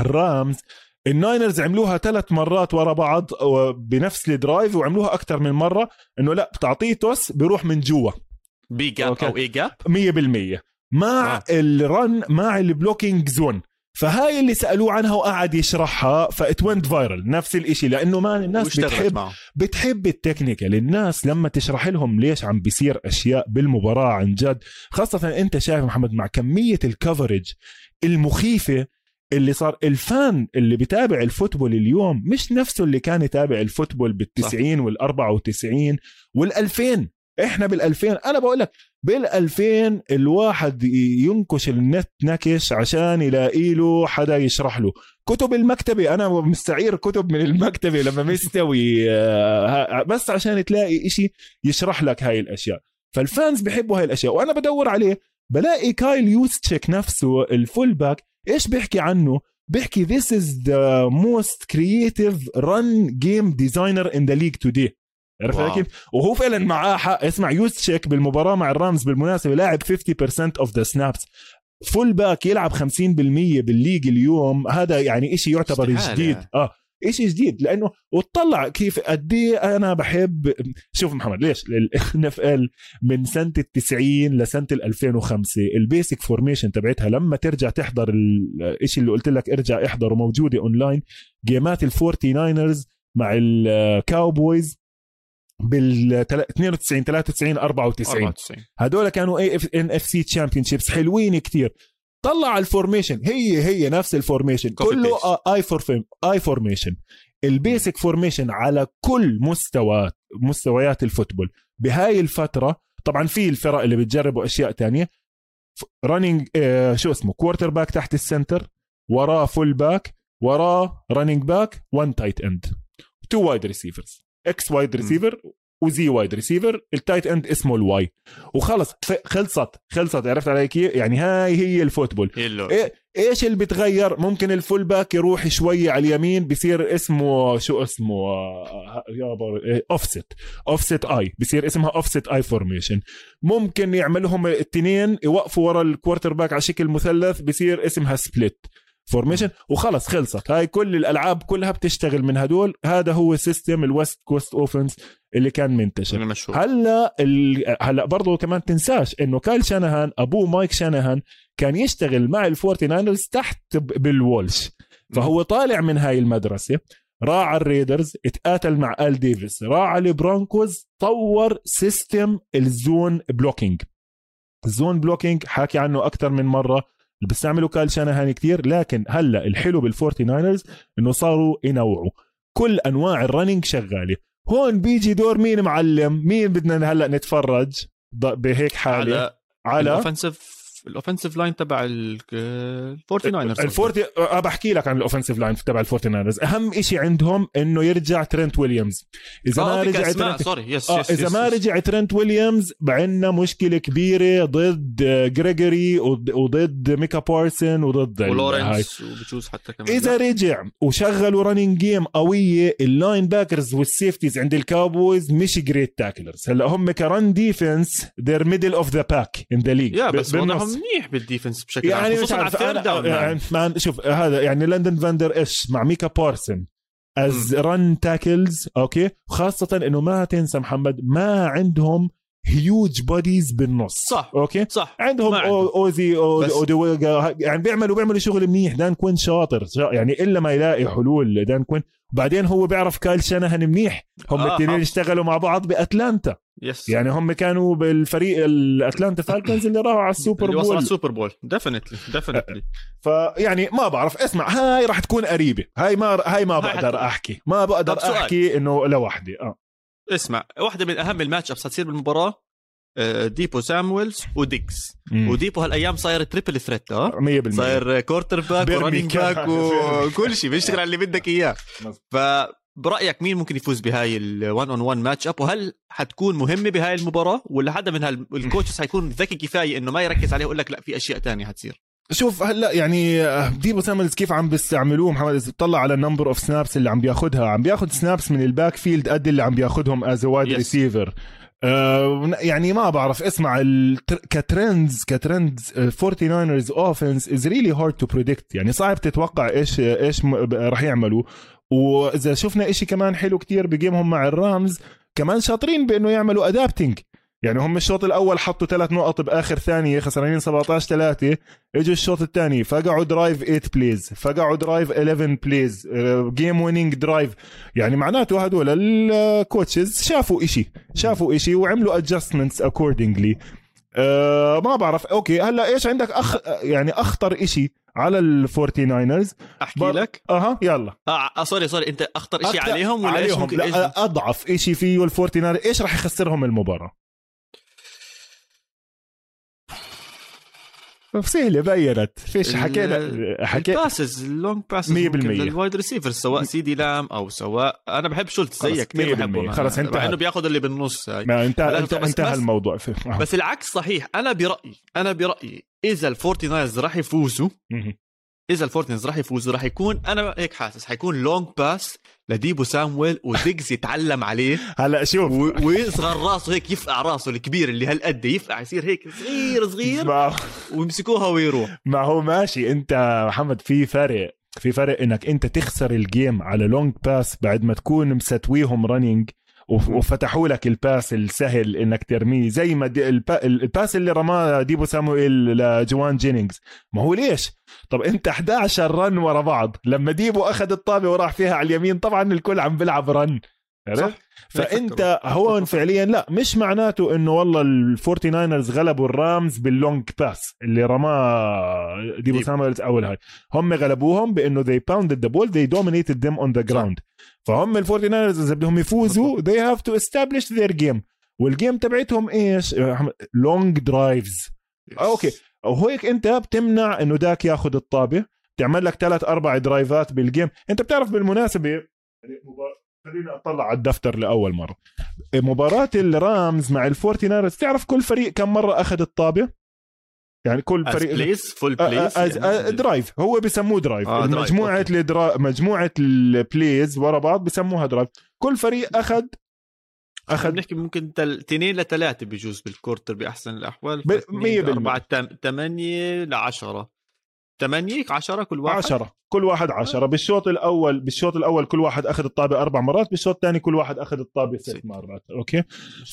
ال Rams ال Niners عملوها ثلاث مرات ورا بعض بنفس ال drive وعملوها أكثر من مرة إنه لا بتعطيه toss بيروح من جوا B gap. أو A gap 100% مع آه. ال run مع ال blocking zone فهاي اللي سألوه عنها وقعد يشرحها ف it went viral نفس الإشي لأنه ما الناس بتحب معه. بتحب ال technical الناس لما تشرح لهم ليش عم بيصير أشياء بالمباراة عن جد خاصة أنت شايف محمد مع كمية ال coverage المخيفة اللي صار ال fan اللي بتابع ال football اليوم مش نفسه اللي كان يتابع ال football بالتسعين والأربعة وتسعين والألفين. إحنا بالألفين أنا بقول لك بالألفين الواحد ينكش النت نكش عشان يلاقي له حدا يشرح له. كتب المكتبة أنا مستعير كتب من المكتبة لما مستوي آه، بس عشان تلاقي إشي يشرح لك هاي الأشياء. فال fans بحبوا هاي الأشياء وأنا بدور عليه. بلاقي كايل يوستشيك نفسه ال fullback إيش بيحكي عنه؟ بيحكي this is the most creative run game designer in the league today. عرفت كيف؟ وهو فعلا معاه حق. اسمع يوستشيك بالمباراة مع الرامز بالمناسبة لاعب 50% of the snaps fullback يلعب 50% بال league اليوم. هذا يعني إشي يعتبر جديد. آه إشي جديد. لأنه وتطلع كيف قد إيه أنا بحب شوف محمد ليش؟ ال NFL من سنة ال 90 لسنه ال 2005 ال basic formation تبعتها لما ترجع تحضر الشيء اللي قلت لك ارجع احضره موجودة اونلاين game ات الفورتي ناينرز مع الكاوبويز بال 92 93 94 94 هدول كانوا اي ان اف سي تشامبيون شيبس حلوين كتير. طلع ال formation هي هي نفس ال formation كله I for I formation ال basic formation على كل مستوى مستويات ال football. بهاي الفترة طبعا في الفرق اللي بتجربوا أشياء تانية. running آه شو اسمه quarterback تحت ال center وراه fullback وراه running back one tight end two wide receivers X wide receiver و Z wide receiver ال tight end اسمه ال Y وخلص خلصت خلصت عرفت علي كيف؟ يعني هاي هي ال football. إيه إيش اللي بتغير؟ ممكن ال fullback يروح شوي على اليمين بصير اسمه شو اسمه؟ يا offset offset I بصير اسمها offset I formation ممكن يعملهم الاثنين يوقفوا ورا ال quarterback على شكل مثلث بصير اسمها split formation وخلص خلصت. هاي كل الألعاب كلها بتشتغل من هدول. هذا هو system ال West Coast offense اللي كان منتشر. هلا ال... هلا برضه كمان تنساش إنه كايل شانهان أبوه مايك شانهان كان يشتغل مع الفورتي ناينرز تحت ب Bill Walsh فهو طالع من هاي المدرسة راح على الريدرز اتقاتل مع آل ديفيس راح على البرونكوز طور system ال zone blocking ال zone blocking حكي عنه أكثر من مرة. اللي بيستعملوا كايل شانهان كثير لكن هلأ الحلو بالفورتي ناينرز إنه صاروا ينوعوا. كل أنواع ال running شغالة. هون بيجي دور مين معلم؟ مين بدنا هلأ نتفرج؟ بهيك حالة. على على؟ ال offensive ال offensive line تبع الفورتي ناينرز الفورتي أه بحكي لك عن ال offensive line تبع الفورتي ناينرز أهم شيء عندهم إنه يرجع ترنت ويليامز. إذا ما رجع ترنت sorry yes, آه yes إذا yes ما رجع ترنت ويليامز عندنا مشكلة كبيرة ضد جريجوري وضد ميكا بارسون وضد ولورنس وبجوز حتى كمان. إذا رجع وشغلوا running game قوية ال linebackers وال safeties عند الكاوبويز مش great tacklers هلا هم ك run defense they're middle of the pack in the league بس منيح بال defense بشكل يعني عام خصوصا على ال third down يعني ما شوف هذا يعني لايتون فاندر إيش مع ميكا بارسن. as run tackles okay. خاصة إنه ما تنسى محمد ما عندهم huge bodies بالنص. صح okay. صح. عندهم أو أوزي اوديويجا يعني بيعملوا بيعملوا شغل منيح. دان كوين شاطر يعني إلا ما يلاقي حلول دان كوين. وبعدين هو بيعرف كايل شانهان منيح. هم آه الاثنين اشتغلوا مع بعض بأتلانتا. yes يعني هم كانوا بالفريق الأتلانتا فالكونز اللي راحوا على ال Super Bowl اللي على السوبر بول. ديفنتلي ديفنتلي فيعني ما بعرف اسمع هاي راح تكون قريبة. هاي ما هاي ما بقدر أحكي. ما بقدر أحكي إنه لوحدي آه. اسمع واحدة من أهم ال matchups حتصير بالمباراة آه، ديبو سامويلز وديكس. وديبو هالأيام صاير triple threat آه 100% صاير quarterback و running back وكل شيء بيشتغل على اللي بدك إياه. فبرايك مين ممكن يفوز بهاي ال1 on 1 matchup وهل حتكون مهمة بهاي المباراة؟ ولا حدا من ال coaches (laughs) حيكون ذكي كفاية إنه ما يركز عليه ويقول لك لا في أشياء تانية حتصير؟ شوف هلأ يعني آه، ديبو ساملز كيف عم بيستعملوه؟ محمد إذا بتطلع على ال number of snaps اللي عم بياخذها عم بياخذ snaps من ال backfield قد اللي عم بياخذهم as wide receiver آه يعني ما بعرف اسمع ك trends ك trends 49 offense is really hard to predict يعني صعب تتوقع إيش إيش راح يعملوا. وإذا شفنا إشي كمان حلو كتير ب game هم مع الرامز كمان شاطرين بإنه يعملوا adapting يعني هم الشوط الأول حطوا ثلاث نقط بآخر ثانية خسرانين 17 3 إجوا الشوط الثاني فقعوا drive 8 plays فقعوا drive 11 plays game winning drive يعني معناته هدول ال coaches شافوا إشي شافوا إشي وعملوا adjustments accordingly أه ما بعرف okay هلا إيش عندك اخ يعني أخطر إشي؟ على الفورتي ناينرز أحكي بر... لك؟ أها يلا. آه sorry sorry أنت أخطر شيء عليهم ولا عليهم. لا. أضعف شيء فيه الفورتي ناينرز إيش راح يخسرهم المباراة؟ سهله point. فيش حكينا حكي ال passes ال long passes 100% لل wide ريسيفر سواء سيدي لامب أو سواء أنا بحب شولتز زيك كثير 100% بحبه خلص، انتهى. مع إنه بياخذ اللي بالنص. هاي ما انت بس- انتهى الموضوع. في بس العكس صحيح. أنا برايي أنا برأيي إذا الفورتي ناينرز راح يفوزوا. إذا الفورتنز راح يفوزوا راح يكون أنا هيك حاسس حيكون long pass لديبو سامويل وديجز يتعلم عليه. (laughs) هلا شوف. و- ويصغر راسه هيك يفقع راسه الكبير اللي هالقد يفقع يصير هيك صغير صغير. ما, ويمسكوها ويروح. ما هو ماشي. أنت محمد في فرق في فرق إنك أنت تخسر ال game على long pass بعد ما تكون مستويهم running وفتحوا لك ال pass السهل إنك ترميه زي ما دي ال pa- ال pass اللي رماه ديبو سامويل لجوان جينينجز. ما هو ليش؟ طب أنت 11 run ورا بعض لما ديبو أخذ الطابة وراح فيها على اليمين طبعا الكل عم بيلعب run. عرفت؟ فأنت هون فعليا لا مش معناته إنه والله الفورتي ناينرز غلبوا الرامز بال long pass اللي رماه ديبو. سامويلز أول هاي. هم غلبوهم بإنه they pounded the ball they dominated them on the ground. فهم الفورتي ناينرز إذا بدهم يفوزوا they have to establish their game. وال game تبعتهم إيش؟ long drives okay. وهيك أنت بتمنع إنه داك ياخذ الطابة تعمل لك ثلاث أربع درايفات بال game أنت بتعرف بالمناسبة خليني أطلع على الدفتر لأول مرة. مباراة الرامز مع الفورتي ناينرز تعرف كل فريق كم مرة أخذ الطابة؟ يعني كل فريق plays full آه، drive هو بسموه drive آه، مجموعة. الدرا... مجموعة ال plays ورا بعض بسموها drive كل فريق اخذ اخذ بنحكي ممكن تل... تنين لثلاثة بجوز بال quarter بأحسن الأحوال. ب- مية بالمية. أربعة تم... ثمانية لعشرة ثمانية عشرة كل واحد؟ عشرة. كل واحد عشرة. بالشوط الأول بالشوط الأول كل واحد أخذ الطابة أربع مرات بالشوط الثاني كل واحد أخذ الطابة ست. مرات. okay؟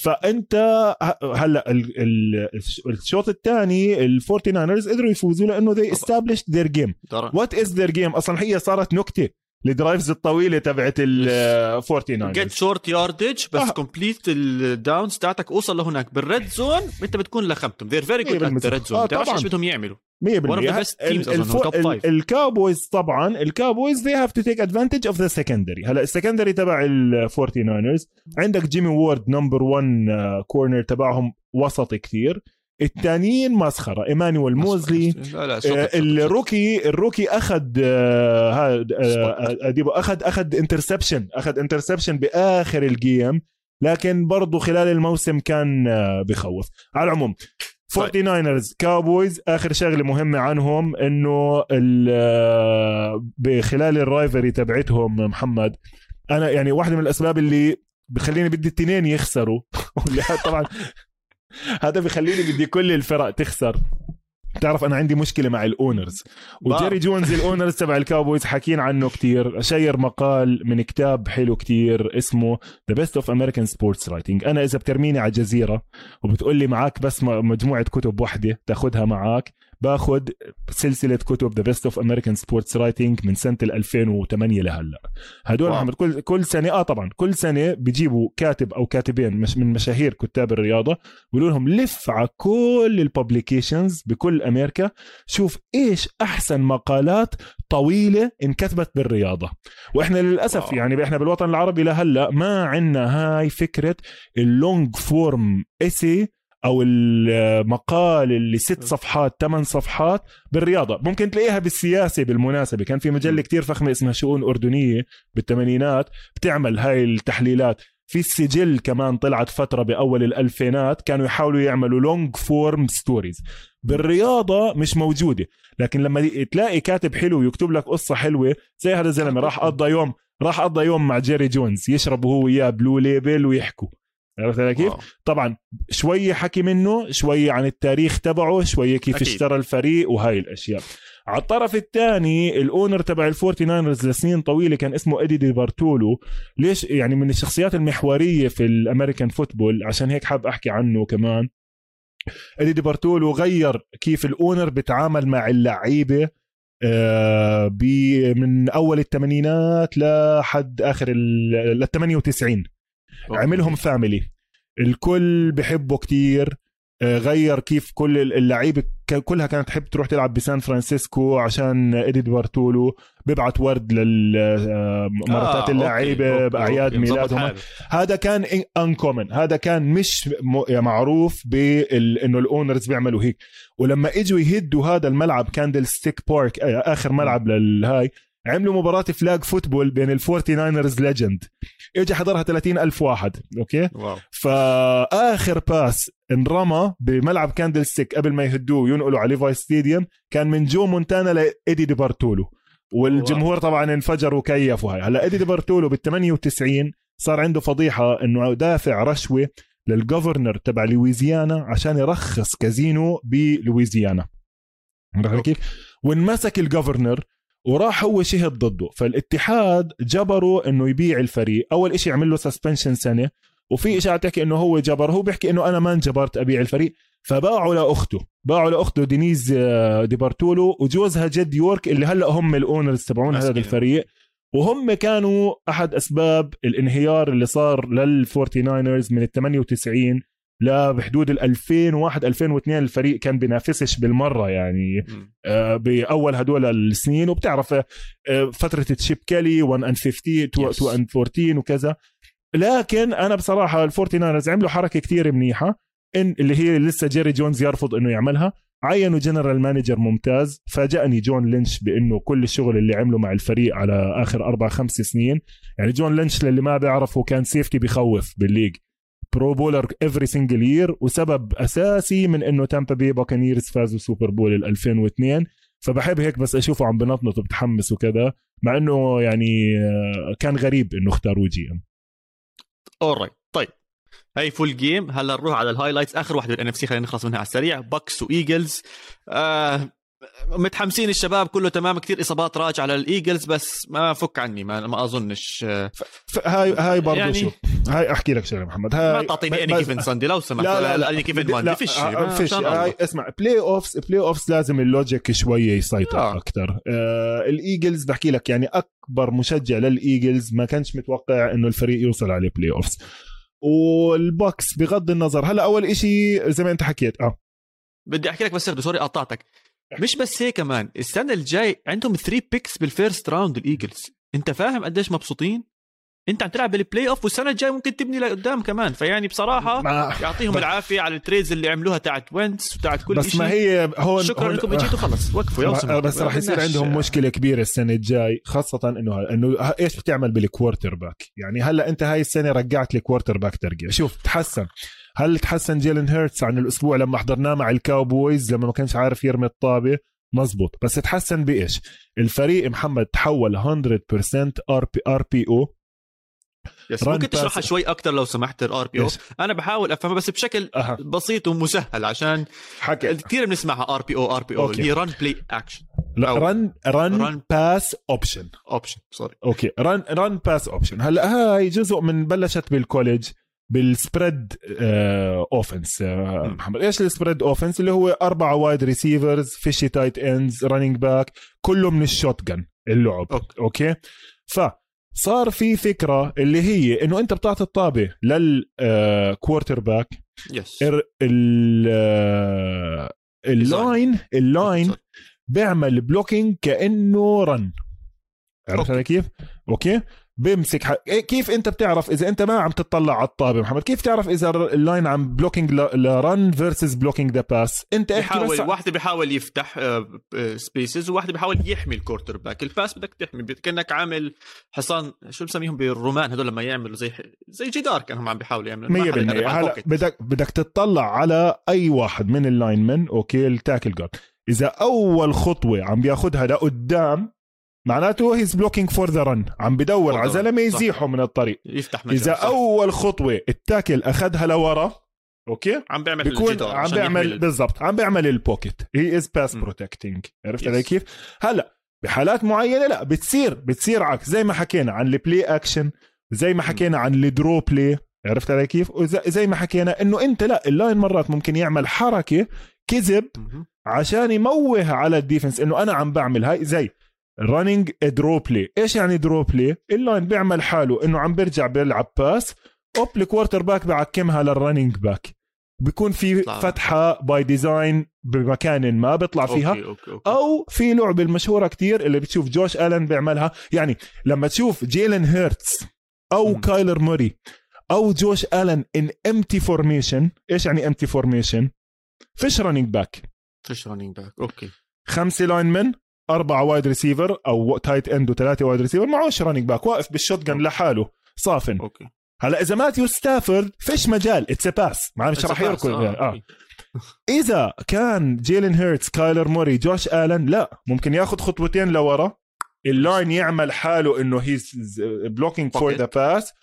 فأنت ه- هلأ ال- ال- الشوط الثاني الفورتي ناينرز قدروا يفوزوا لأنه they established their game. what is their game أصلا هي صارت نكتة. ال drives الطويلة تبعت الفورتي ناينرز short yardage بس آه. complete ال downs تاعتك. اوصل لهناك بال red zone انت بتكون لخمتهم. The بالمية. red zone. آه، بتعرفش. إيش بدهم يعملوا؟ 100% One of the best teams ال- أظن، الفو- top ال- five. الكاوبويز طبعا الكاوبويز they have to take advantage of the secondary. هلا ال secondary تبع الفورتي ناينرز عندك جيمي وورد number 1 corner تبعهم وسط كثير الثانيين مسخرة إيمانويل موزلي لا لا آه،. ال rookie ال rookie أخذ آه، آه، أديبو أخذ أخذ interception أخذ interception بآخر ال game لكن برضه خلال الموسم كان بخوف. على العموم 49 كاوبويز آخر شغلة مهمة عنهم إنه ال- بخلال ال rivalry تبعتهم محمد أنا يعني واحدة من الأسباب اللي بخليني بدي التنين يخسروا. (laughs) طبعا هذا بخليني بدي كل الفرق تخسر. بتعرف أنا عندي مشكلة مع ال owners. وجيري جونز ال owners تبع الكاوبويز حاكين عنه كتير. شير مقال من كتاب حلو كتير اسمه The Best of American Sports Writing أنا إذا بترميني على جزيره وبتقول لي معك بس مجموعة كتب وحدة تاخذها معك باخذ سلسلة كتب The Best of American Sports Writing من سنة ال 2008 لهلا هدول. محمد كل كل سنة آه طبعا كل سنة بيجيبوا كاتب أو كاتبين مش من مشاهير كتاب الرياضة بيقولوا لهم لف على كل ال publications بكل أمريكا شوف إيش أحسن مقالات طويلة انكتبت بالرياضة وإحنا للأسف wow. يعني إحنا بالوطن العربي لهلا ما عندنا هاي فكرة ال long form essay أو المقال اللي ست صفحات ثمان صفحات بالرياضة. ممكن تلاقيها بالسياسة بالمناسبة. كان في مجلة كتير فخمة اسمها شؤون أردنية بالثمانينات بتعمل هاي التحليلات. في السجل كمان طلعت فترة بأول الألفينات كانوا يحاولوا يعملوا long form stories بالرياضة مش موجودة. لكن لما تلاقي كاتب حلو يكتب لك قصة حلوة زي هذا الزلمة راح قضى يوم راح قضى يوم مع جيري جونز يشربوا هو وياه بلو ليبل ويحكوا. عرفت علي كيف؟ wow. طبعا شوية حكي منه شوية عن التاريخ تبعه شوية كيف أكيد. اشترى الفريق وهاي الأشياء على الطرف الثاني ال owner تبع الفورتي ناينرز لسنين طويلة كان اسمه ايدي دي بارتولو ليش يعني من الشخصيات المحورية في ال American football عشان هيك حاب أحكي عنه كمان ايدي دي بارتولو غير كيف ال owner بتعامل مع اللعيبة آه، ب- من أول الثمانينات لحد آخر ال 98 عملهم family الكل بحبه كتير آه، غير كيف كل اللعيبة كلها كانت تحب تروح تلعب بسان فرانسيسكو عشان ايدي دي بارتولو بيبعت ورد لمراتات آه اللعيبة بأعياد ميلادهم. هذا كان uncommon هذا كان مش معروف بانه ال owners بيعملوا هيك. ولما إجوا يهدوا هذا الملعب كاندل ستيك بارك آخر ملعب للهاي عملوا مباراة flag football بين الفورتي ناينرز legend اجى حضرها 30 ألف واحد okay؟ wow. فآخر pass انرمى بملعب كاندل ستيك قبل ما يهدوه وينقلوا على ليفاي ستاديوم. كان من جو مونتانا لإيدي دي بارتولو. والجمهور طبعا انفجر وكيفوا هاي. هلا إيدي دي بارتولو بال 98 صار عنده فضيحة إنه دافع رشوة لل governor تبع لويزيانا عشان يرخص كازينو بلويزيانا. كيف؟ وانمسك ال governor وراح هو شهد ضده. فالاتحاد جبره إنه يبيع الفريق. أول إشي يعمل له suspension سنة. وفي اشاعه تحكي إنه هو جبر. هو بيحكي إنه أنا ما انجبرت أبيع الفريق. فباعوا لأخته. باعوا لأخته دينيز آه، ديبارتولو وجوزها جد يورك اللي هلأ هم ال owners تبعون هذا الفريق. وهم كانوا أحد أسباب الانهيار اللي صار للفورتي ناينرز من ال 98 لبحدود ال 2001 2002 الفريق كان بينافسش بالمرة يعني آه بأول هدول السنين وبتعرف آه فترة تشيب كيلي 1 ان 50 2 ان 14 وكذا. لكن أنا بصراحة الفورتي ناينرز عملوا حركة كتير منيحة إن اللي هي لسه جيري جونز يرفض إنه يعملها. عينوا general manager ممتاز. فاجأني جون لينش بإنه كل الشغل اللي عمله مع الفريق على آخر أربع خمس سنين. يعني جون لينش للي ما بيعرفه كان safety بخوف بال league. Pro Bowler every single year وسبب أساسي من إنه تامبا بي باكانيرز فازوا Super Bowl 2002 فبحب هيك بس أشوفه عم بنطنط وبتحمس وكذا مع إنه يعني آه، كان غريب إنه اختاروه GM. alright طيب. هاي full game هلأ نروح على ال highlights آخر واحدة بال NFC خلينا نخلص منها على السريع. بوكس وايجلز آه متحمسين الشباب كله تمام كثير إصابات راجعة للايجلز بس ما فك عني ما, ما أظنش. هاي هاي برضه يعني شوف هاي أحكي لك شغلة محمد. هاي ما تعطيني any given Sunday لو سمحت. لا لا لا. any given Monday. فيش فيش. هاي اسمع playoffs playoffs لازم ال logic شوية يسيطر آه. أكثر آه الإيجلز بحكي لك يعني أكبر مشجع للإيجلز ما كانش متوقع إنه الفريق يوصل على playoffs والبوكس بغض النظر هلا أول إشي زي ما أنت حكيت آه. بدي أحكي لك بس sorry قطعتك. مش بس هيك كمان السنة الجاي عندهم 3 picks بال first round الإيجلز. أنت فاهم قديش مبسوطين؟ أنت عم تلعب بال playoff والسنة الجايه ممكن تبني لقدام كمان. فيعني بصراحة ما يعطيهم العافية على ال trades اللي عملوها تاعت وينتس وتاعت كل بس ما هي هون شكرا لكم اجيتوا خلص وقفوا يلا بس راح يصير عندهم مشكلة كبيرة السنة الجاي خاصة إنه إنه إيش بتعمل بال quarterback يعني هلأ أنت هاي السنة رجعت ال quarterback ترجع. شوف تحسن. هل تحسن جيلن هيرتس عن الأسبوع لما حضرناه مع الكاوبويز؟ لما ما كانش عارف يرمي الطابة. مزبوط. بس تحسن بإيش؟ الفريق محمد تحول 100% RP RPO. yes ممكن تشرحها شوي أكثر لو سمحت ال RPO؟ أنا بحاول أفهمها بس بشكل أه. بسيط ومسهل عشان حكي. كثير بنسمعها آر بي أو آر بي أو اللي هي run play action لا run run pass option option sorry okay. run run pass option هلأ هاي جزء من بلشت بال college بال spread offense محمد إيش ال spread offense اللي هو أربعة wide receivers فيشي tight ends running back كله من ال shotgun اللعب. okay. okay؟ ف صار في فكرة اللي هي إنه أنت بتعطي الطابة لل quarterback yes ال line ال line بيعمل blocking كأنه run عرفت علي كيف؟ okay؟ بيمسك ح... إيه كيف انت بتعرف إذا انت ما عم تطلع على الطابة محمد؟ كيف تعرف إذا ال line عم blocking ل run versus blocking the pass انت بيحاول بس... واحد بيحاول يفتح spaces آه، وواحد بيحاول يحمي ال quarterback ال pass بدك تحمي كأنك عامل حصان شو بسميهم بالرومان هدول لما يعملوا زي زي جدار كانوا عم بيحاولوا يعملوا. 100% هلا بدك بدك تطلع على أي واحد من ال line من okay ال tackle guard إذا أول خطوة عم بياخذها لقدام معناته he's blocking for the run عم بدور على زلمه يزيحه من الطريق. يفتح مجال إذا صح. أول خطوة ال tackle أخذها لورا okay؟ عم بيعمل بيكون عم بيعمل بالضبط عم بيعمل ال pocket he is pass protecting عرفت علي كيف؟ هلا بحالات معينة لا بتصير بتصير عكس. زي ما حكينا عن ال play action زي ما حكينا عن ال draw play عرفت علي كيف؟ وزي ما حكينا إنه أنت لا ال line مرات ممكن يعمل حركة كذب عشان يموه على ال defense إنه أنا عم بعمل هاي زي running draw play إيش يعني draw play ال line بيعمل حاله إنه عم بيرجع بيلعب pass أوب ال quarterback بعكمها لل running back بيكون في. فتحة by design بمكان ما بيطلع فيها. okay okay. okay. أو في لعبة المشهورة كتير اللي بتشوف جوش الن بيعملها. يعني لما تشوف جيلن هيرتز أو مم. كايلر موري أو جوش الن ان empty formation إيش يعني empty formation فيش running back فيش running back okay. خمسة line من أربعة wide receiver أو tight end وثلاثة wide receiver معوش running back واقف بال shot لحاله. صافن. okay. هلا إذا ماتيو ستافورد فيش مجال. it's pass ما مش راح يركض. آه. آه. okay. إذا كان جيلين هيرتز كايلر موري جوش الن لا. ممكن ياخذ خطوتين لورا. ال line يعمل حاله إنه he's blocking for. the pass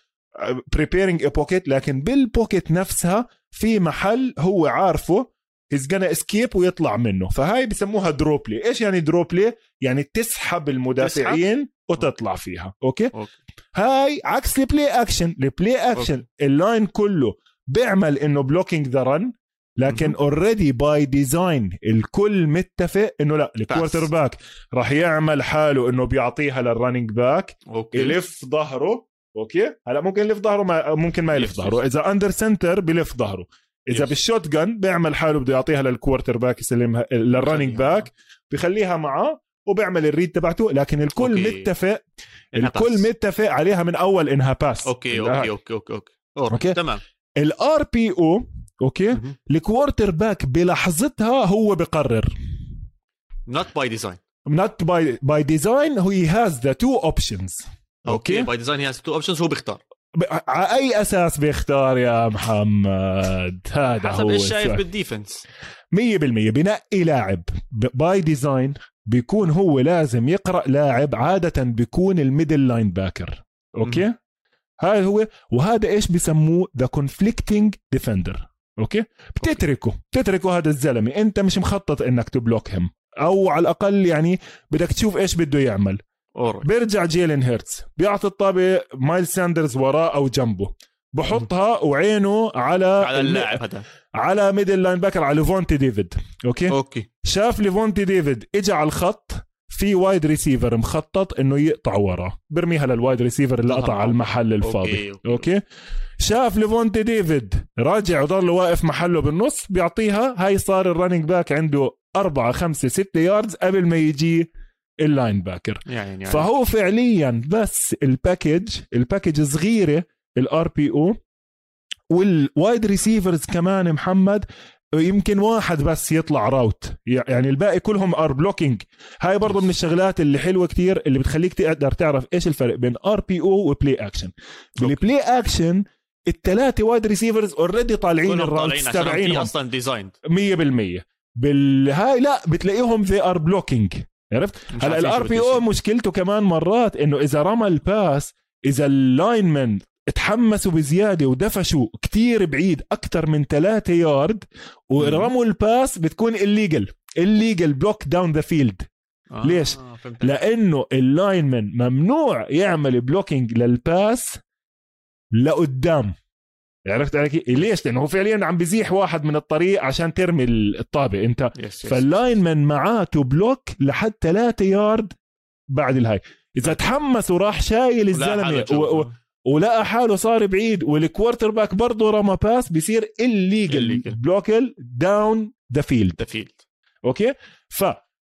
preparing a pocket لكن بال pocket نفسها في محل هو عارفه. he's gonna escape ويطلع منه. فهاي بسموها draw play إيش يعني draw play يعني تسحب المدافعين وتطلع فيها. okay؟ okay. هاي عكس ال play action ال play action ال line كله بيعمل إنه blocking the run لكن. already by design الكل متفق إنه لا ال quarterback راح يعمل حاله إنه بيعطيها لل running back okay. يلف ظهره. okay؟ هلا ممكن يلف ظهره ما ممكن ما يلف ظهره. إذا under center بلف ظهره. إذا yes. بال shotgun بيعمل حاله بده يعطيها لل quarterback يسلمها لل running back بخليها معاه وبيعمل ال read تبعته لكن الكل okay. متفق الكل. متفق عليها من أول إنها pass okay okay okay okay okay okay. تمام ال RPO okay. ال quarterback بلحظتها هو بقرر not by design not by by design he has the two options okay okay by design he two options هو بيختار ب- على أي أساس بيختار يا محمد؟ (laughs) هذا حسب هو إيش شايف. بال defense. 100% بنقي لاعب. by design بيكون هو لازم يقرأ لاعب عادة بيكون ال middle linebacker. okay؟ هذا هو. وهذا إيش بسموه the conflicting defender okay؟ بتتركه. بتتركه هذا الزلمة. أنت مش مخطط إنك تblockهم أو على الأقل يعني بدك تشوف إيش بده يعمل. all right. بيرجع Jalen Hurts. بيعطي الطابة Miles Sanders وراه أو جنبه. بحطها وعينه على على اللاعب هذا. على middle linebacker على Lavonte David. okay؟ okay. شاف Lavonte David اجى على الخط في wide receiver مخطط إنه يقطع وراه. برميها لل wide receiver اللي قطع على المحل الفاضي. okay، okay, okay. شاف Lavonte David راجع وضل واقف محله بالنص بيعطيها. هاي صار ال running back عنده أربعة خمسة ستة yards قبل ما يجي ال linebacker يعني يعني فهو فعليا بس ال package ال package صغيرة ال RPO وال wide receivers كمان محمد يمكن واحد بس يطلع route يعني الباقي كلهم are blocking هاي برضه من الشغلات اللي حلوة كتير اللي بتخليك تقدر تعرف إيش الفرق بين RPO و play action بال play action الثلاثه wide receivers already طالعين ال routes في تبعينهم. أصلا design 100% بالهاي لا بتلاقيهم they are blocking عرفت؟ هلا ال RPO مشكلته كمان مرات إنه إذا رمى ال pass إذا ال linemen تحمسوا بزيادة ودفشوا كتير بعيد أكثر من ثلاثة يارد ورموا ال pass بتكون illegal illegal block down the field آه ليش؟ فهمت لأنه ال linemen ممنوع يعمل blocking لل pass لقدام. عرفت علي كيف؟ ليش؟ لأنه هو فعليا عم بزيح واحد من الطريق عشان ترمي الطابة أنت yes yes. فال linemen معاه to block لحد 3 يارد بعد الهاي إذا تحمس وراح شايل الزلمة جوا. و... و... ولقى حاله صار بعيد وال quarterback برضه رمى pass بصير illegal. block down the field the field okay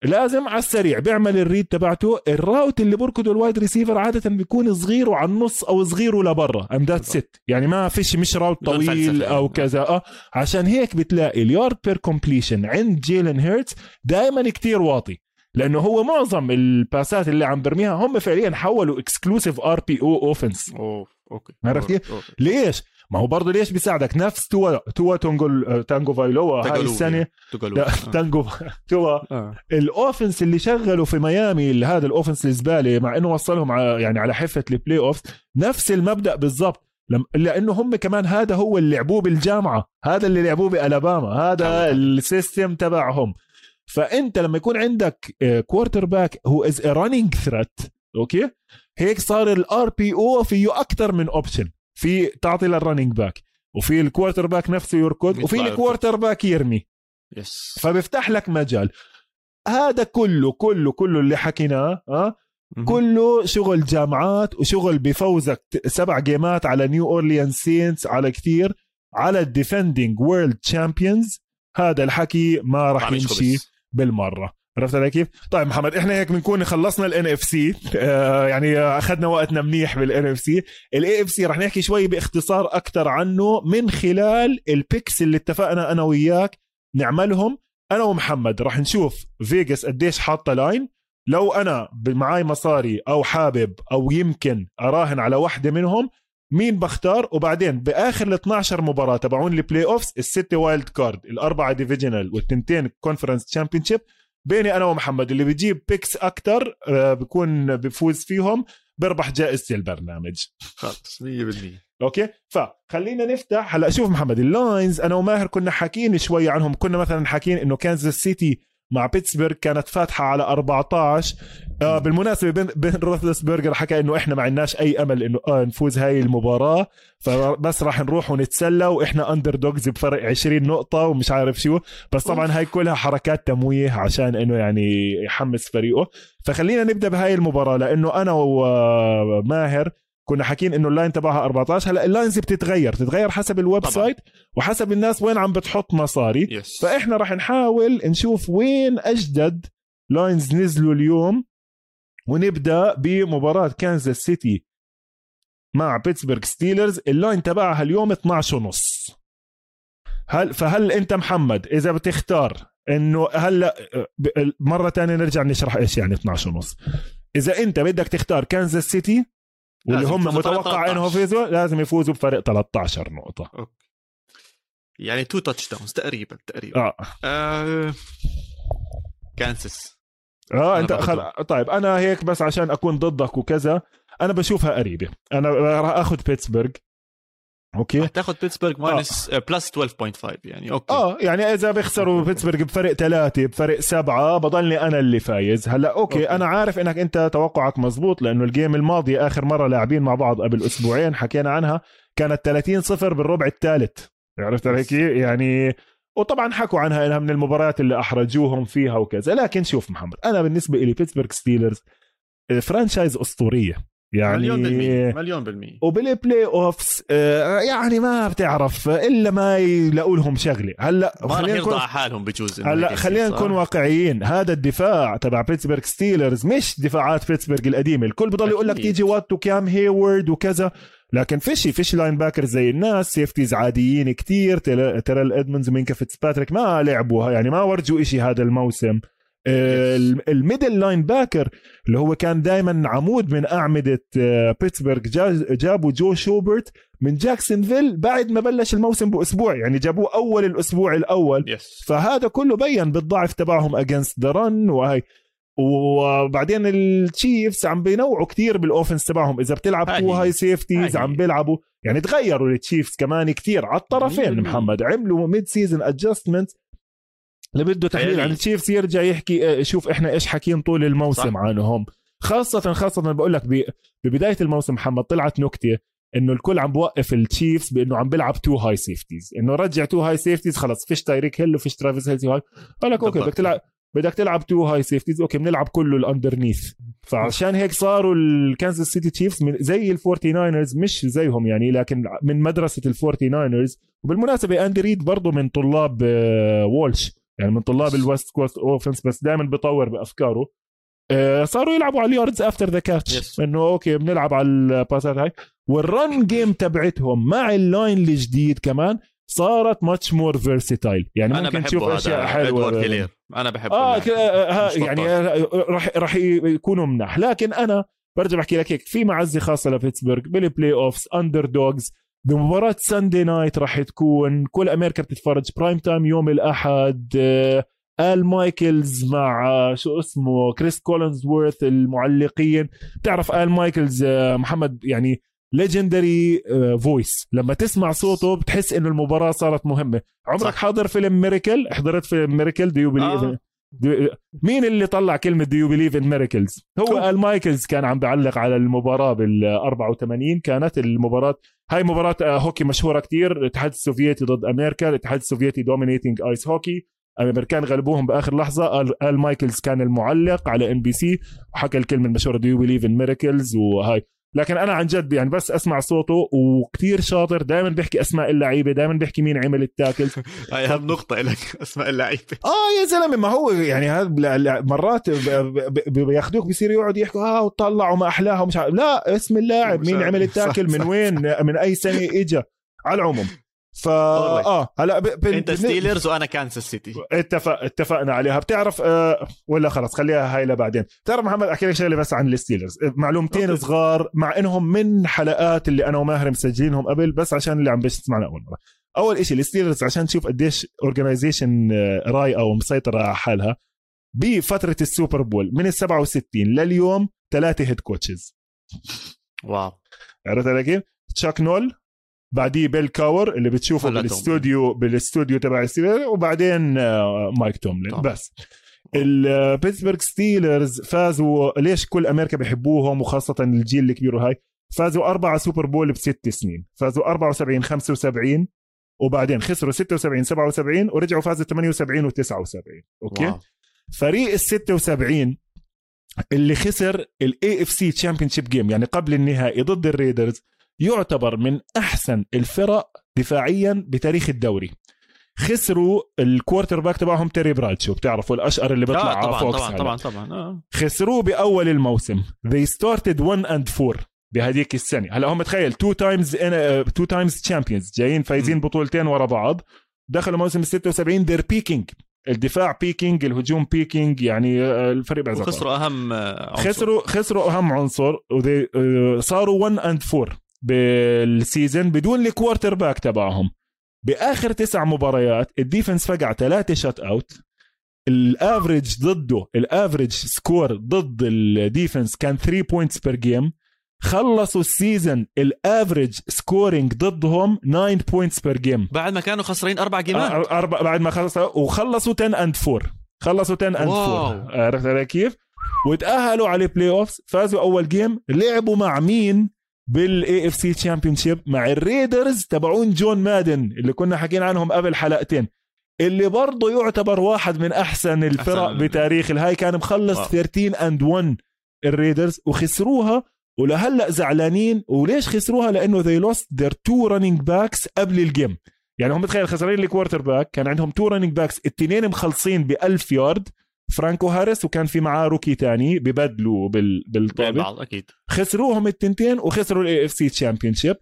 فلازم على السريع بيعمل ال read تبعته. ال route اللي بركضه ال wide receiver عادة بيكون صغيره على النص أو صغيره لبرا um that's it يعني ما فيش مش route طويل أو يعني. كذا. آه. عشان هيك بتلاقي ال yard per completion عند Jalen Hurts دائما كتير واطي. لأنه هو معظم ال passات اللي عم برميها هم فعليا حولوا exclusive RPO offense oh okay. عرفت كيف؟ ليش؟ ما هو برضه ليش بيساعدك؟ نفس Tua Tua تونجو Tagovailoa هاي السنة. لا آه. تانجو Tua. آه. ال offense اللي شغله في ميامي هذا ال offense الزباله مع إنه وصلهم على يعني على حفة ال playoff نفس المبدأ بالضبط. لم... لأنه هم كمان هذا هو اللي لعبوه بالجامعة. هذا اللي لعبوه بألاباما. هذا. ال system تبعهم. فأنت لما يكون عندك quarterback who is running threat okay؟ هيك صار ال RPO فيه أكثر من option في تعطي لل running back وفي ال quarterback نفسه يركض وفي. ال quarterback يرمي. yes فبيفتح لك مجال. هذا كله كله كله اللي حكيناه آه؟ مهم. كله شغل جامعات وشغل بفوزك سبع gameات على New Orleans Saints على كتير على ال defending world champions هذا الحكي ما راح يمشي بالمرة. عرفت علي كيف؟ طيب محمد إحنا هيك بنكون خلصنا ال NFC يعني أخذنا وقتنا منيح بال NFC ال AFC رح نحكي شوي باختصار أكثر عنه من خلال ال picks اللي اتفقنا أنا وياك نعملهم. أنا ومحمد رح نشوف Vegas قديش حاطة line لو أنا معاي مصاري أو حابب أو يمكن أراهن على واحدة منهم مين بختار؟ وبعدين بآخر ال 12 مباراة تبعون ال playoffs الستة wild card الأربعة divisional والتنتين conference championship بيني أنا ومحمد اللي بيجيب picks أكثر آه، بكون بفوز فيهم بربح جائزة البرنامج. خلص 100% okay؟ فخلينا نفتح هلأ شوف محمد ال lines أنا وماهر كنا حاكيين شوي عنهم كنا مثلا حاكيين إنه Kansas City مع Pittsburgh كانت فاتحة على 14 آه بالمناسبة Ben Ben Roethlisberger حكى إنه إحنا ما عندناش أي أمل إنه آه نفوز هاي المباراة. فبس راح نروح ونتسلى وإحنا underdogs بفرق 20 نقطة ومش عارف شو. بس طبعا هاي كلها حركات تمويه عشان إنه يعني يحمس فريقه. فخلينا نبدأ بهاي المباراة لأنه أنا وماهر كنا حاكين إنه ال line تبعها 14 هلأ ال lines بتتغير تتغير حسب الويب طبعا. site وحسب الناس وين عم بتحط مصاري. yes. فإحنا راح نحاول نشوف وين أجدد lines نزلوا اليوم ونبدأ بمباراة Kansas City مع Pittsburgh Steelers. ال line تبعها اليوم 12 ونص. هل فهل أنت محمد إذا بتختار إنه هلأ مرة تانية نرجع نشرح إيش يعني 12 ونص. إذا أنت بدك تختار Kansas City واللي هم متوقع إنهم يفوزوا لازم يفوزوا بفرق 13 نقطة. okay. يعني two touchdowns تقريبا تقريبا. آه, آه... كانسس آه أنت خل... طيب أنا هيك بس عشان أكون ضدك وكذا أنا بشوفها قريبة. أنا راح أخذ بيتسبرغ. okay. تاخذ بيتسبرغ minus plus 12.5 يعني okay. آه يعني إذا بيخسروا (laughs) بيتسبرغ بفرق ثلاثة بفرق سبعة بضلني أنا اللي فايز. هلأ okay, okay. أنا عارف إنك أنت توقعك مزبوط لأنه ال game الماضي آخر مرة لاعبين مع بعض قبل أسبوعين حكينا عنها كانت 30 صفر بالربع الثالث. عرفت علي كيف؟ يعني وطبعا حكوا عنها إنها من المباريات اللي أحرجوهم فيها وكذا لكن شوف محمد أنا بالنسبة لي بيتسبرغ Steelers franchise أسطورية. يعني مليون بالمية مليون بالمية. وبال playoffs آه يعني ما بتعرف إلا ما يلاقوا لهم شغلة. هلأ خلينا نكون حالهم بجوز هلأ خلينا نكون واقعيين. هذا الدفاع تبع بيتسبرغ Steelers مش دفاعات بيتسبرغ القديمة. الكل بضل يقول لك تي جي وات وكام هيورد وكذا. لكن فيش فيش linebacker زي الناس. safeties عاديين كتير. تيريل ادموندز ومينكا فيتسباتريك ما لعبوا. يعني ما ورجوا إشي هذا الموسم. ال middle linebacker اللي هو كان دائما عمود من أعمدة بيتسبرغ. جابوا جو شوبرت من جاكسونفيل بعد ما بلش الموسم بأسبوع يعني جابوه أول الأسبوع الأول. Yes. فهذا كله بين بالضعف تبعهم against the run وهي وبعدين ال Chiefs عم بينوعوا كتير بال offense تبعهم. إذا بتلعب two high. safeties عم بيلعبوا يعني تغيروا ال Chiefs كمان كتير. على الطرفين محمد عملوا mid-season adjustment اللي بده تحليل عن ال Chiefs يرجع يحكي شوف إحنا إيش حكين طول الموسم صح. عنهم. خاصة خاصة بقول لك ببداية الموسم محمد طلعت نكتة إنه الكل عم بوقف ال Chiefs بإنه عم بيلعب two high safeties إنه رجع two high safeties خلص فيش تايريك هيل وفيش ترافيس هيل هاي قال لك okay بدك تلعب بدك تلعب two high safeties okay بنلعب كله ال underneath فعشان هيك صاروا الكانزاس سيتي Chiefs زي ال Forty Niners مش زيهم يعني لكن من مدرسة ال Forty Niners وبالمناسبة أندي ريد برضه من طلاب وولش. آه، يعني من طلاب ال West Coast offense بس دائما بيطور بأفكاره. آه، صاروا يلعبوا على ال yards after the catch إنه okay بنلعب على الباسات هاي. وال run game تبعتهم مع ال line الجديد كمان صارت much more versatile يعني أنا ممكن تشوف أشياء حلوة. أنا بحب آه ها يعني راح راح يكونوا منح لكن أنا برجع بحكي لك هيك في معزة خاصة لبيتسبرغ بال playoffs underdogs بمباراة Sunday night راح تكون كل أمريكا بتتفرج prime time يوم الأحد. آه، آل مايكلز مع آه، شو اسمه؟ كريس كولينزورث المعلقين. بتعرف آل مايكلز آه، محمد يعني legendary voice لما تسمع صوته بتحس إنه المباراة صارت مهمة. عمرك صح. حاضر فيلم Miracle حضرت فيلم Miracle do you believe مين اللي طلع كلمة do you believe in miracles هو آل مايكلز كان عم بيعلق على المباراة بال 84 كانت المباراة هاي مباراة آه، هوكي مشهورة كتير. الاتحاد السوفيتي ضد أمريكا. الاتحاد السوفيتي dominating ice hockey الأمريكان غلبوهم بآخر لحظة. ال مايكلز كان المعلق على NBC وحكى الكلمة المشهورة do you believe in miracles وهاي. لكن أنا عن جد يعني بس أسمع صوته وكتير شاطر. دائما بيحكي أسماء اللعيبة دائما بيحكي مين عمل ال tackle. (laughs) هاي اهم نقطة لك (laughs) أسماء اللعيبة. آه يا زلمة ما هو يعني هذا مرات بياخذوك بيصيروا يقعدوا يحكوا آه وطلعوا ما احلاها ومش عارف لا اسم اللاعب مين عمل ال tackle (laughs) من وين؟ من أي سنة اجى على العموم. فا آه هلا ب... ب... انت Steelers وأنا كانساس سيتي اتفق اتفقنا عليها. بتعرف آه ولا خلص خليها هاي لبعدين. بتعرف محمد أحكي لك شغلة بس عن ال Steelers. معلومتين okay. صغار مع إنهم من حلقات اللي أنا وماهر مسجلينهم قبل بس عشان اللي عم بيسمعنا أول مرة. أول شيء ال Steelers عشان تشوف قديش organization آه، رايقة ومسيطرة على حالها بفترة ال Super Bowl من ال 67 لليوم ثلاثة head coaches wow. عرفت علي كيف؟ تشاك نول بعديه بيل كاور اللي بتشوفه بالاستوديو بالاستوديو تبع وبعدين آه، مايك توملين طبعا. بس. البيتسبرغ Steelers فازوا. ليش كل أمريكا بيحبوهم وخاصة الجيل الكبير هاي فازوا أربعة Super Bowl بست سنين. فازوا 74 75 وبعدين خسروا 76 77 ورجعوا فازوا 78 و79 okay؟ wow. فريق ال 76 اللي خسر ال AFC championship game يعني قبل النهائي ضد ال Raiders يعتبر من أحسن الفرق دفاعيا بتاريخ الدوري. خسروا ال quarterback تبعهم تيري برادشو بتعرفوا الأشقر اللي بيطلع آه طبعا طبعا طبعا طبعا آه. خسروه بأول الموسم. They started 1 and 4 بهذيك السنة. هلا هم تخيل two times two times champions جايين فايزين بطولتين ورا بعض. دخلوا موسم 76 they're peaking الدفاع peaking الهجوم peaking يعني آه، الفريق بعزه خسروا أهم آه، عنصر. خسروا خسروا أهم عنصر وصاروا 1 and 4 بال season بدون ال quarterback تبعهم. بآخر تسع مباريات ال defense فقع ثلاثة shutout. ال average ضده ال average score ضد ال defense كان 3 points per game خلصوا ال season ال average scoring ضدهم 9 points per game بعد ما كانوا خسرين أربع جيمات. أربع بعد ما خلصوا وخلصوا 10 and 4 خلصوا 10 and 4 عرفت علي كيف؟ وتأهلوا على ال playoff فازوا أول game لعبوا مع مين؟ بال AFC championship مع ال Raiders تبعون جون مادن اللي كنا حكينا عنهم قبل حلقتين. اللي برضه يعتبر واحد من أحسن الفرق أحسن. بتاريخ الهاي. كان مخلص 13 and 1 ال Raiders وخسروها. ولهلا زعلانين. وليش خسروها؟ لأنه they lost their two running backs قبل ال game يعني هم تخيل خسرين ال quarterback كان عندهم two running backs الاثنين مخلصين ب 1000 يارد فرانكو هاريس وكان في معاه rookie تاني ببدلوا بال بالطابة. أكيد. خسروهم التنتين وخسروا ال AFC championship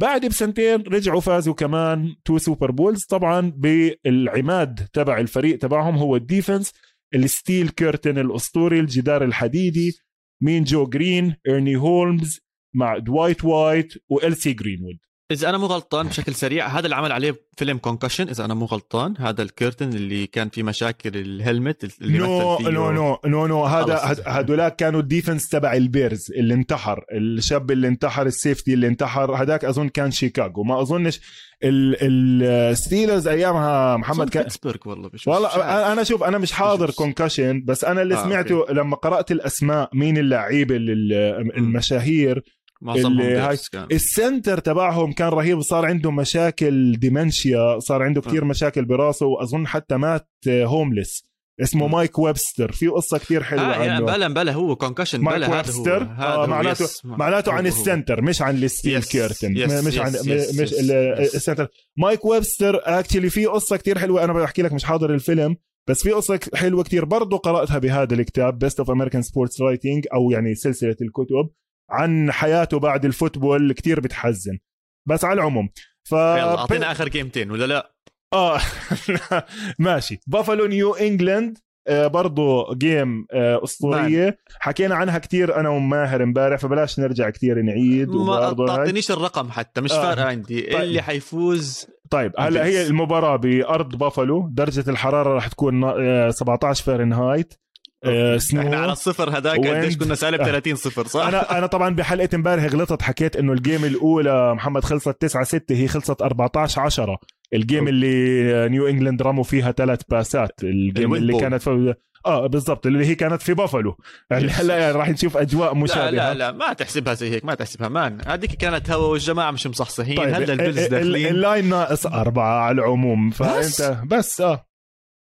بعد بسنتين رجعوا فازوا كمان two Super Bowls طبعا بالعماد تبع الفريق تبعهم هو ال defense ال Steel Curtain الأسطوري الجدار الحديدي مين جو جرين إيرني هولمز مع دوايت وايت والسي جرينوود. إذا أنا مو غلطان بشكل سريع هذا اللي عمل عليه فيلم Concussion إذا أنا مو غلطان هذا ال Curtain اللي كان فيه مشاكل ال helmet اللي نو نو نو نو نو. هذا هذولاك كانوا ال defense تبع ال Bears اللي انتحر الشاب اللي انتحر ال safety اللي انتحر هذاك أظن كان شيكاغو. ما أظنش ال Steelers أيامها محمد كان بيتسبرغ والله مش والله أنا شوف أنا مش حاضر Concussion بس أنا اللي آه سمعته okay. لما قرأت الأسماء مين اللعيبه المشاهير معظمهم. ال center تبعهم كان رهيب صار عنده مشاكل dementia صار عنده كثير. مشاكل براسه وأظن حتى مات homeless اسمه مايك ويبستر. في قصة كثير حلوة آه عنه. بلا بلا هو Concussion مايك بلا ويبستر؟ هذا هو. آه معناته معناته عن السنتر مش عن الستيل كيرتن مش عن مش السنتر. مايك ويبستر actually في قصة كثير حلوة أنا بحكي لك مش حاضر الفيلم بس في قصة حلوة كتير برضو قرأتها بهذا الكتاب Best of American Sports Writing أو يعني سلسلة الكتب. عن حياته بعد ال football كتير بتحزن. بس على العموم ف يلا أعطينا آخر جيمتين ولا لا؟ آه (laughs) ماشي. بافالو نيو انجلاند آه برضو game آه أسطورية. man. حكينا عنها كتير أنا وماهر امبارح فبلاش نرجع كتير نعيد ما تعطينيش الرقم حتى مش آه. فارقة عندي. طيب. اللي حيفوز طيب هلا هي المباراة بأرض بافالو درجة الحرارة راح تكون 17 آه، fahrenheit آه، snow إحنا على الصفر هذاك قديش كنا سالب 30 صفر صح؟ أنا أنا طبعا بحلقة امبارح غلطت حكيت إنه ال game الأولى محمد خلصت 9 6 هي خلصت 14 10 ال game اللي نيو انجلاند رموا فيها ثلاث باسات الجيم اللي كانت في آه بالضبط اللي هي كانت في بافلو. هلا يعني راح نشوف أجواء مشابهه لا لا لا ما تحسبها زي هيك ما تحسبها. man هذيك كانت هوا والجماعة مش مصحصحين. طيب هلا ال Bills داخلين. ال line ناقص أربعة على العموم فأنت بس, بس آه.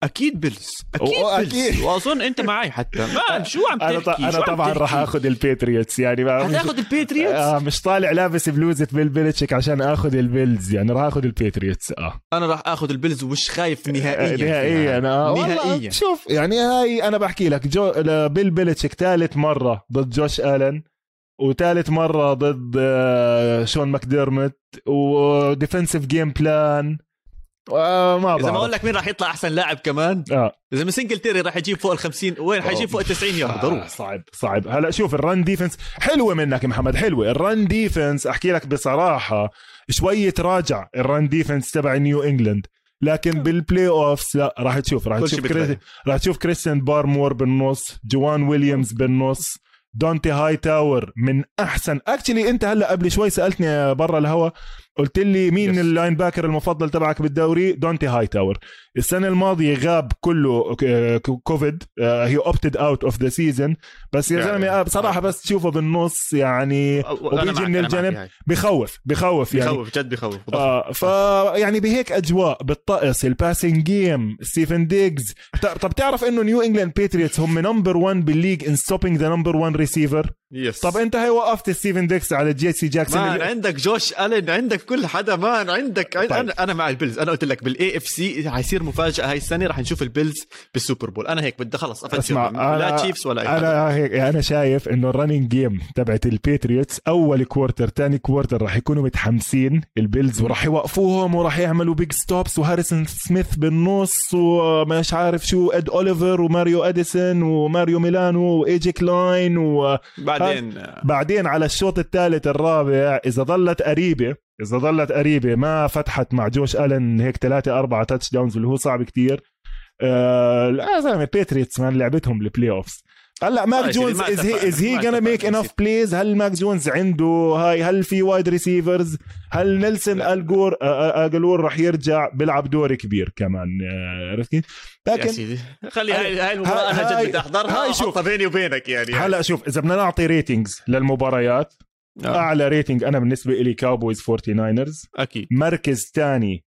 أكيد Bills أو- أكيد بيلز (laughs) أكيد. وأظن أنت معي حتى. ما شو عم أنا تحكي؟ أنا عم طبعا؟ راح آخذ ال Patriots يعني ما هتاخذ ال Patriots؟ آه مش طالع لابس بلوزة بيل بيلتشيك عشان آخذ ال Bills يعني راح آخذ ال Patriots آه. أنا راح آخذ ال Bills ومش خايف نهائيا فيها. نهائيا آه والله نهائيا. شوف يعني هاي أنا بحكي لك جو بيل بيلتشيك ثالث مرة ضد جوش آلن وثالث مرة ضد آه، شون ماكديرمت و defensive game plan آه ما إذا ما أقول بعرف لك مين راح يطلع أحسن لاعب كمان آه. إذا من سنجلتيري راح يجيب فوق ال 50 وين حيجيب فوق ال 90 يارد آه ضروري. صعب صعب. هلا شوف ال run defense حلوة منك محمد حلوة. ال run defense أحكي لك بصراحة شوي تراجع ال run defense تبع نيو انجلاند لكن بال playoffs لا راح تشوف راح تشوف كريس. راح تشوف كريستيان بارمور بالنص جوان ويليامز بالنص دونتي هاي تاور من أحسن. actually أنت هلا قبل شوي سألتني برا الهوا قلت لي مين Yes. ال linebacker المفضل تبعك بالدوري؟ دونتي هاي تاور السنة الماضية غاب كله ك- كوفيد he opted out of the season بس يا يعني- زلمة آه، بصراحة بس تشوفه بالنص يعني وبيجي من الجنب. بخوف بخوف يعني. بخوف جد بخوف آه ف يعني بهيك أجواء بالطقس ال passing game ستيفن ديجز طب تعرف إنه نيو انجلاند Patriots هم number 1 بال league in stopping the number 1 receiver yes طب انت هي وقفت ستيفن ديجز على جي سي جاكسون man اللي- عندك جوش الن عندك كل حدا man عندك طيب. أنا أنا مع ال Bills. أنا قلت لك بال AFC حيصير مفاجأة هاي السنة رح نشوف ال Bills بال Super Bowl. أنا هيك بدي خلص اسمع، لا أنا- Chiefs ولا أي أنا هيك أنا شايف إنه ال running game تبعت ال Patriots أول quarter تاني quarter راح يكونوا متحمسين ال Bills وراح يوقفوهم وراح يعملوا big stops وهاريسون سميث بالنص ومش عارف شو إد أوليفر وماريو أديسون وماريو ميلانو وايجي كلاين و بعدين بعدين على الشوط الثالث الرابع إذا ظلت قريبة إذا ظلت قريبة ما فتحت مع جوش ألن هيك ثلاثة أربعة touchdowns اللي هو صعب كتير. آه زلمة Patriots لعبتهم بال playoffs هلا ماك آه، جونز is he is he gonna make enough plays هل ماك جونز عنده؟ هاي هل في wide receivers هل نيلسون. أجلور أجلور رح يرجع بيلعب دور كبير كمان آه، عرفت كيف يا لكن سيدي. خلي هاي- هاي المباراة أنا جد بدي أحضرها هاي شوف. بيني وبينك يعني. هلا شوف إذا بدنا نعطي ratings للمباريات آه. أعلى rating أنا بالنسبة لي Cowboys 49ers أكيد. مركز ثاني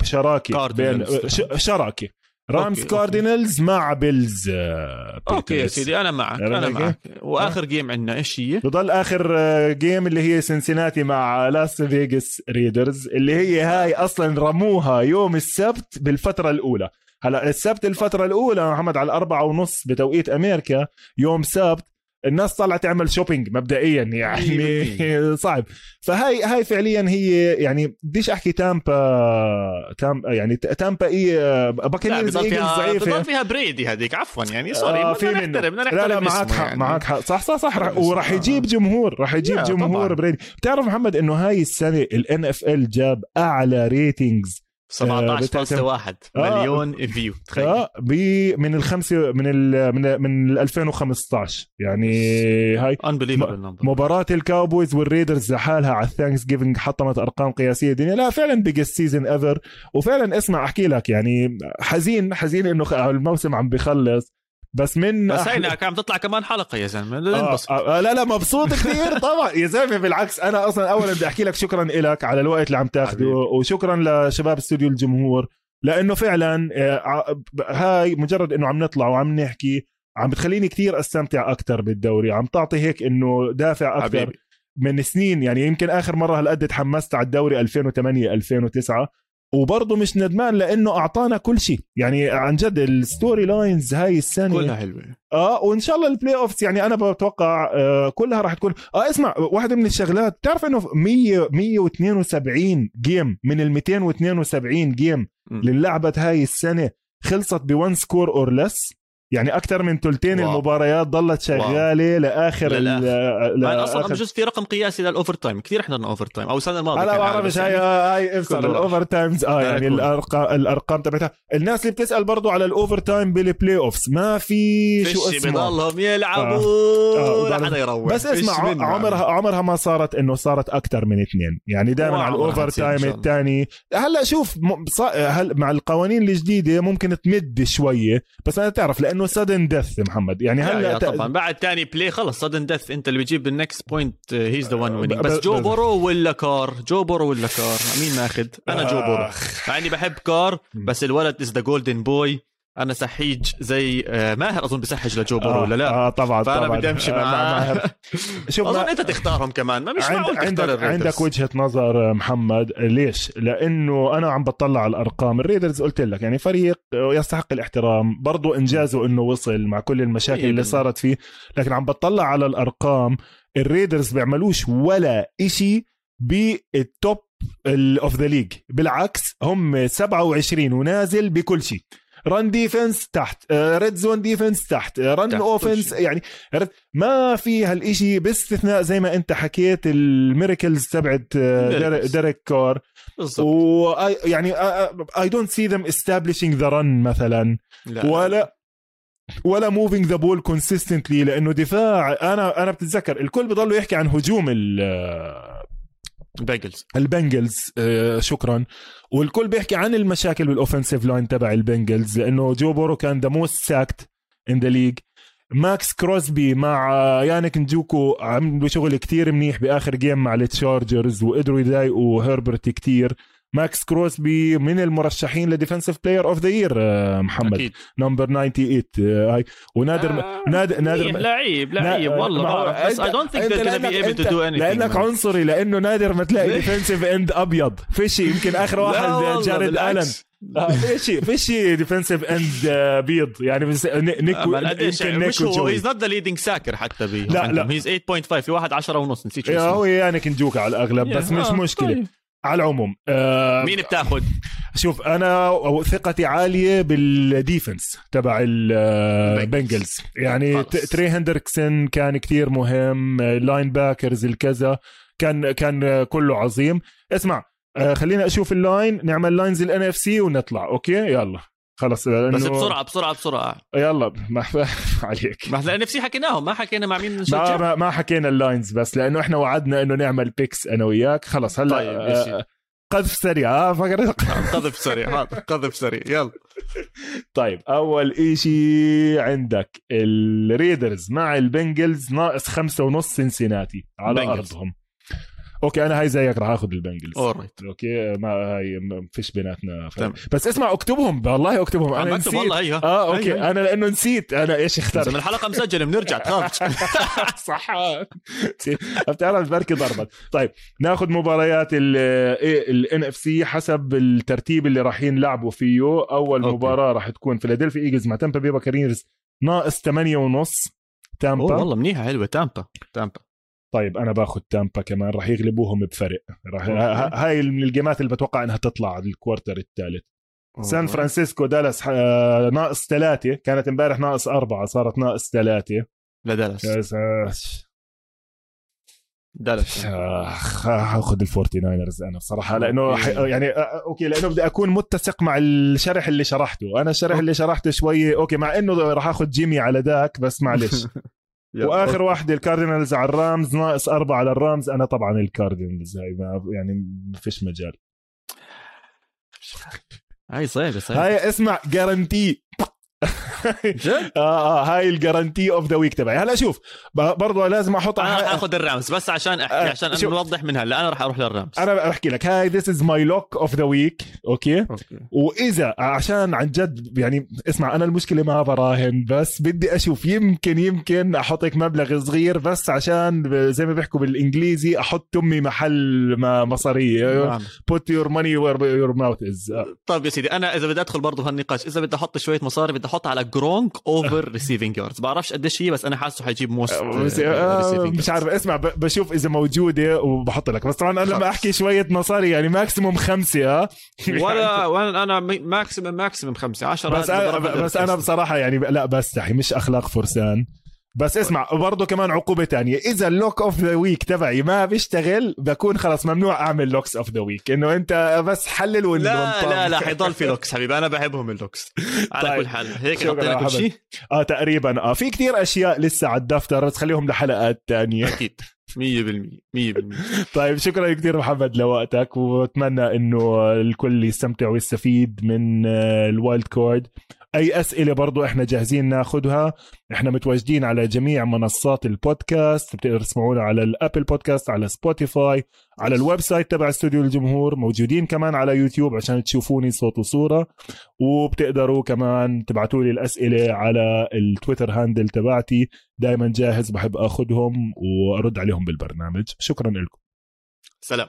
بشراكة بين. ش- شراكة. Rams okay، Cardinals مع Bills آه، okay يا. سيدي أنا معك أنا؟ معك وآخر game عندنا إيش هي؟ بضل آخر آه، game اللي هي سنسيناتي مع لاس فيغاس Raiders اللي هي هاي أصلا رموها يوم السبت بالفترة الأولى هلا السبت الفترة الأولى محمد على الأربعة ونص بتوقيت أمريكا يوم سبت الناس طالعه تعمل shopping مبدئيا يعني (laughs) صعب فهاي هاي فعليا هي يعني بديش أحكي تامبا تامبا يعني Tampa Bay Buccaneers Eagles فيها ضعيفة بضل فيها بريدي هذيك عفوا يعني sorry آه، في. نحترم بدنا لا لا معك حق يعني. معك حق صح صح صح رح وراح. يجيب جمهور راح يجيب جمهور. بريدي بتعرف محمد إنه هاي السنة ال NFL جاب أعلى ratings 17.1 آه. مليون view تخيل. بي من الخمسة من ال من ال من ال 2015 يعني هاي مباراة ال Cowboys وال Raiders لحالها على ال Thanksgiving حطمت أرقام قياسية دنيا لا فعلا biggest season ever وفعلا اسمع أحكي لك يعني حزين حزين إنه الموسم عم بيخلص. بس من بس هينا عم تطلع كمان حلقة يا زلمة آه ننبسط آه لا لا مبسوط كثير (laughs) طبعا يا زلمة بالعكس أنا أصلا اولا بدي أحكي لك شكرا لك على الوقت اللي عم تاخده حبيبي. وشكرا لشباب استوديو الجمهور لأنه فعلا آه، هاي مجرد إنه عم نطلع وعم نحكي عم بتخليني كثير أستمتع أكثر بالدوري عم تعطي هيك إنه دافع أكثر حبيبي. من سنين يعني يمكن آخر مرة هالقد تحمست على الدوري 2008 2009 وبرضه مش ندمان لأنه أعطانا كل شيء. يعني عن جد ال storylines هاي السنة كلها حلوة. آه وإن شاء الله ال playoffs يعني أنا بتوقع آه كلها راح تكون. آه اسمع واحدة من الشغلات بتعرف إنه 100 172 game من ال 272 game. اللي انلعبت هاي السنة خلصت ب one score or less يعني أكثر من ثلثين wow. المباريات ضلت شغالة لآخر للآخر. ال- ما أصلا لآخر- بجوز في رقم قياسي لل overtime كثير حضرنا overtime أو السنة الماضية أنا ما بعرفش هاي يعني هاي افصل. ال overtimes آه يعني كله. الارقام الأرقام تبعتها. الناس اللي بتسأل برضو على ال overtime بال playoffs ما في شو اسمه. بضلهم آه، يلعبوا. لا بضل- حدا يروح. بس اسمع منه. عمرها عمرها ما صارت إنه صارت أكثر من اثنين. يعني دائما على ال overtime. الثاني. هلا شوف م- هل مع القوانين الجديدة ممكن تمد شوية بس أنا تعرف لأنه لأنه sudden death محمد. يعني هلا طبعا. بعد تاني play خلص. sudden death أنت اللي بتجيب ال next point he's the one winning ب- بس جو بورو ولا كار؟ جو بورو ولا كار؟ مين ماخذ؟ أنا جو بورو. مع إني بحب كار بس الولد is the golden boy أنا سحيج زي آه، ماهر؟ أظن بسحج لجو بورو آه ولا لا؟ آه طبعا فأنا طبعا. بدي أمشي آه، معاه مع- (laughs) شوف أظن أنت تختارهم كمان. ما مش عند عندك. عندك وجهة نظر محمد. ليش؟ لأنه أنا عم بطلع على الأرقام. ال Raiders قلت لك يعني فريق يستحق الاحترام. برضو إنجازه إنه وصل مع كل المشاكل اللي 100%. صارت فيه. لكن عم بطلع على الأرقام. ال Raiders بيعملوش ولا إشي بال top of the league بالعكس هم 27 ونازل بكل شيء. run defense تحت red zone defense تحت run كل offense. يعني عرفت؟ ما في هالإشي باستثناء زي ما أنت حكيت ال miracles تبعت آه،. ديريك- بالضبط و يعني I don't see them establishing the run مثلا لا. ولا ولا moving the ball consistently لأنه دفاع أنا أنا بتتذكر الكل بضلوا يحكي عن هجوم ال- البنجلز. البنجلز آه، شكرا. والكل بيحكي عن المشاكل بال offensive line تبع ال Bengals لأنه جو بورو كان the most sacked in the league ماكس كروسبي مع يانك نجوكو عملوا شغل كتير منيح بآخر game مع ال Chargers وقدروا يضايقوا هربرت كتير. ماكس كروسبي من المرشحين ل Defensive Player of the Year محمد. أكيد. number 98 آه، هاي. ونادر آه، نادر نادر لعيب لعيب نا- والله بعرف بس they're gonna be لأنك- able to أنت- do anything. لأنك man. عنصري لأنه نادر ما تلاقي (laughs) defensive end أبيض. فيش يمكن آخر واحد جاريد الن بالعكس. فيش فيش defensive end بيض. يعني بس نيك آه، قديش يمكن يعني نيك مش هو هيز نوت ذا ليدنج ساكر حتى بي. لا، لا. he's 8.5 في واحد 10 ونص. نسيت شو اسمه. هو يانك نجوك على الأغلب بس مش آه، مشكلة. طيب. على العموم آه مين بتاخذ؟ شوف أنا ثقتي عالية بال defense تبع ال Bengals يعني خلص. ت- تري هندركسون كان كتير مهم linebackers الكذا كان كان كله عظيم. اسمع آه، خلينا أشوف ال line نعمل lines ال NFC ونطلع okay؟ يلا. خلص لأنه بس بسرعة بسرعة بسرعة. يلا ما (laughs) عليك. ما لأن نفسي حكيناهم ما حكينا مع مين ما, ما, ما حكينا ال lines بس لأنه إحنا وعدنا إنه نعمل picks أنا وياك. خلص هلا طيب،. آه، قذف سريع آه فكرت (laughs) قذف سريع هذا قذف سريع يلا. طيب أول إشي عندك ال Raiders مع ال Bengals ناقص خمسة ونص سنسيناتي على Bengals. أرضهم. okay أنا هاي زيك راح آخذ ال Bengals. alright okay ما هاي ما فيش بيناتنا. بس اسمع اكتبهم والله اكتبهم. أنا نسيت. والله هيها آه okay. أيوة. أنا لأنه نسيت. أنا إيش اخترت؟ من الحلقة مسجله بنرجع تخافش (laughs) صح. بتعرف بركي ضربت طيب ناخذ مباريات ال NFC حسب الترتيب اللي راح ينلعبوا فيه. أول okay. مباراة راح تكون Philadelphia Eagles مع Tampa Bay Buccaneers ناقص 8 ونص. تامبا والله منيحة حلوة. تامبا تامبا طيب أنا باخذ تامبا كمان راح يغلبوهم بفرق. راح هاي من الجيمات اللي بتوقع إنها تطلع ال quarter الثالث. سان فرانسيسكو دالاس آه، ناقص ثلاثة. كانت امبارح ناقص أربعة صارت ناقص ثلاثة. لدالاس. دالاس. أخ هاخذ ال Forty Niners أنا بصراحة لأنه ح... يعني آه، okay لأنه بدي أكون متسق مع الشرح اللي شرحته. أنا الشرح اللي شرحته شوي okay مع إنه راح آخذ جيمي على ذاك بس معلش. (laughs) وآخر واحدة ال Cardinals على ال Rams ناقص أربعة على ال Rams. أنا طبعا ال Cardinals هاي ما يعني ما فيش مجال. هاي صعبة صعبة. هاي اسمع guarantee جد؟ (laughs) آه آه هاي ال guarantee of the week تبعي. هلا شوف برضه لازم أحط أنا رح ح- آخذ ال Rams بس عشان أحكي آه، عشان شوف. نوضح من هلا. أنا رح أروح لل Rams. أنا بحكي لك. هاي this is my lock of the week okay؟ وإذا عشان عن جد يعني اسمع أنا المشكلة ما براهن بس بدي أشوف يمكن يمكن أحط هيك مبلغ صغير بس عشان زي ما بيحكوا بالإنجليزي أحط ثمي محل ما مصاريي. نعم. put your money where your mouth is. طيب يا سيدي أنا إذا بدي أدخل برضه هالنقاش إذا بدي أحط شوية مصاري بدي أحط على Gronk over receiving yards بعرفش قديش هي بس أنا حاسه حيجيب most بس- آه، مش عارف اسمع بشوف إذا موجودة وبحط لك. بس طبعا أنا لما. أحكي شوية مصاري يعني maximum خمسة آه (laughs) ولا ولا أنا maximum maximum خمسة 10 بس أنا بس أنا بصراحة يعني لا بستحي مش أخلاق فرسان. بس اسمع برضه كمان عقوبة تانية. إذا ال lock of the week تبعي ما بيشتغل بكون خلص ممنوع أعمل locks of the week إنه أنت بس حلل لا. لا لا حيضل في locks حبيبي. أنا بحبهم ال locks على طيب. كل حال. هيك حطينا كل. شيء آه تقريبا. آه في كتير أشياء لسه على الدفتر بس خليهم لحلقات تانية. أكيد. 100% 100% طيب شكرا كثير محمد لوقتك وأتمنى إنه الكل يستمتع ويستفيد من آه، ال wild card أي أسئلة برضو إحنا جاهزين ناخذها إحنا متواجدين على جميع منصات البودكاست. بتقدر تسمعونا على ال Apple Podcast على Spotify على ال website تبع استوديو الجمهور. موجودين كمان على يوتيوب عشان تشوفوني صوت وصورة. وبتقدروا كمان تبعتوا لي الأسئلة على ال Twitter handle تبعتي. دائما جاهز بحب اخذهم وأرد عليهم بالبرنامج. شكرا لكم. سلام.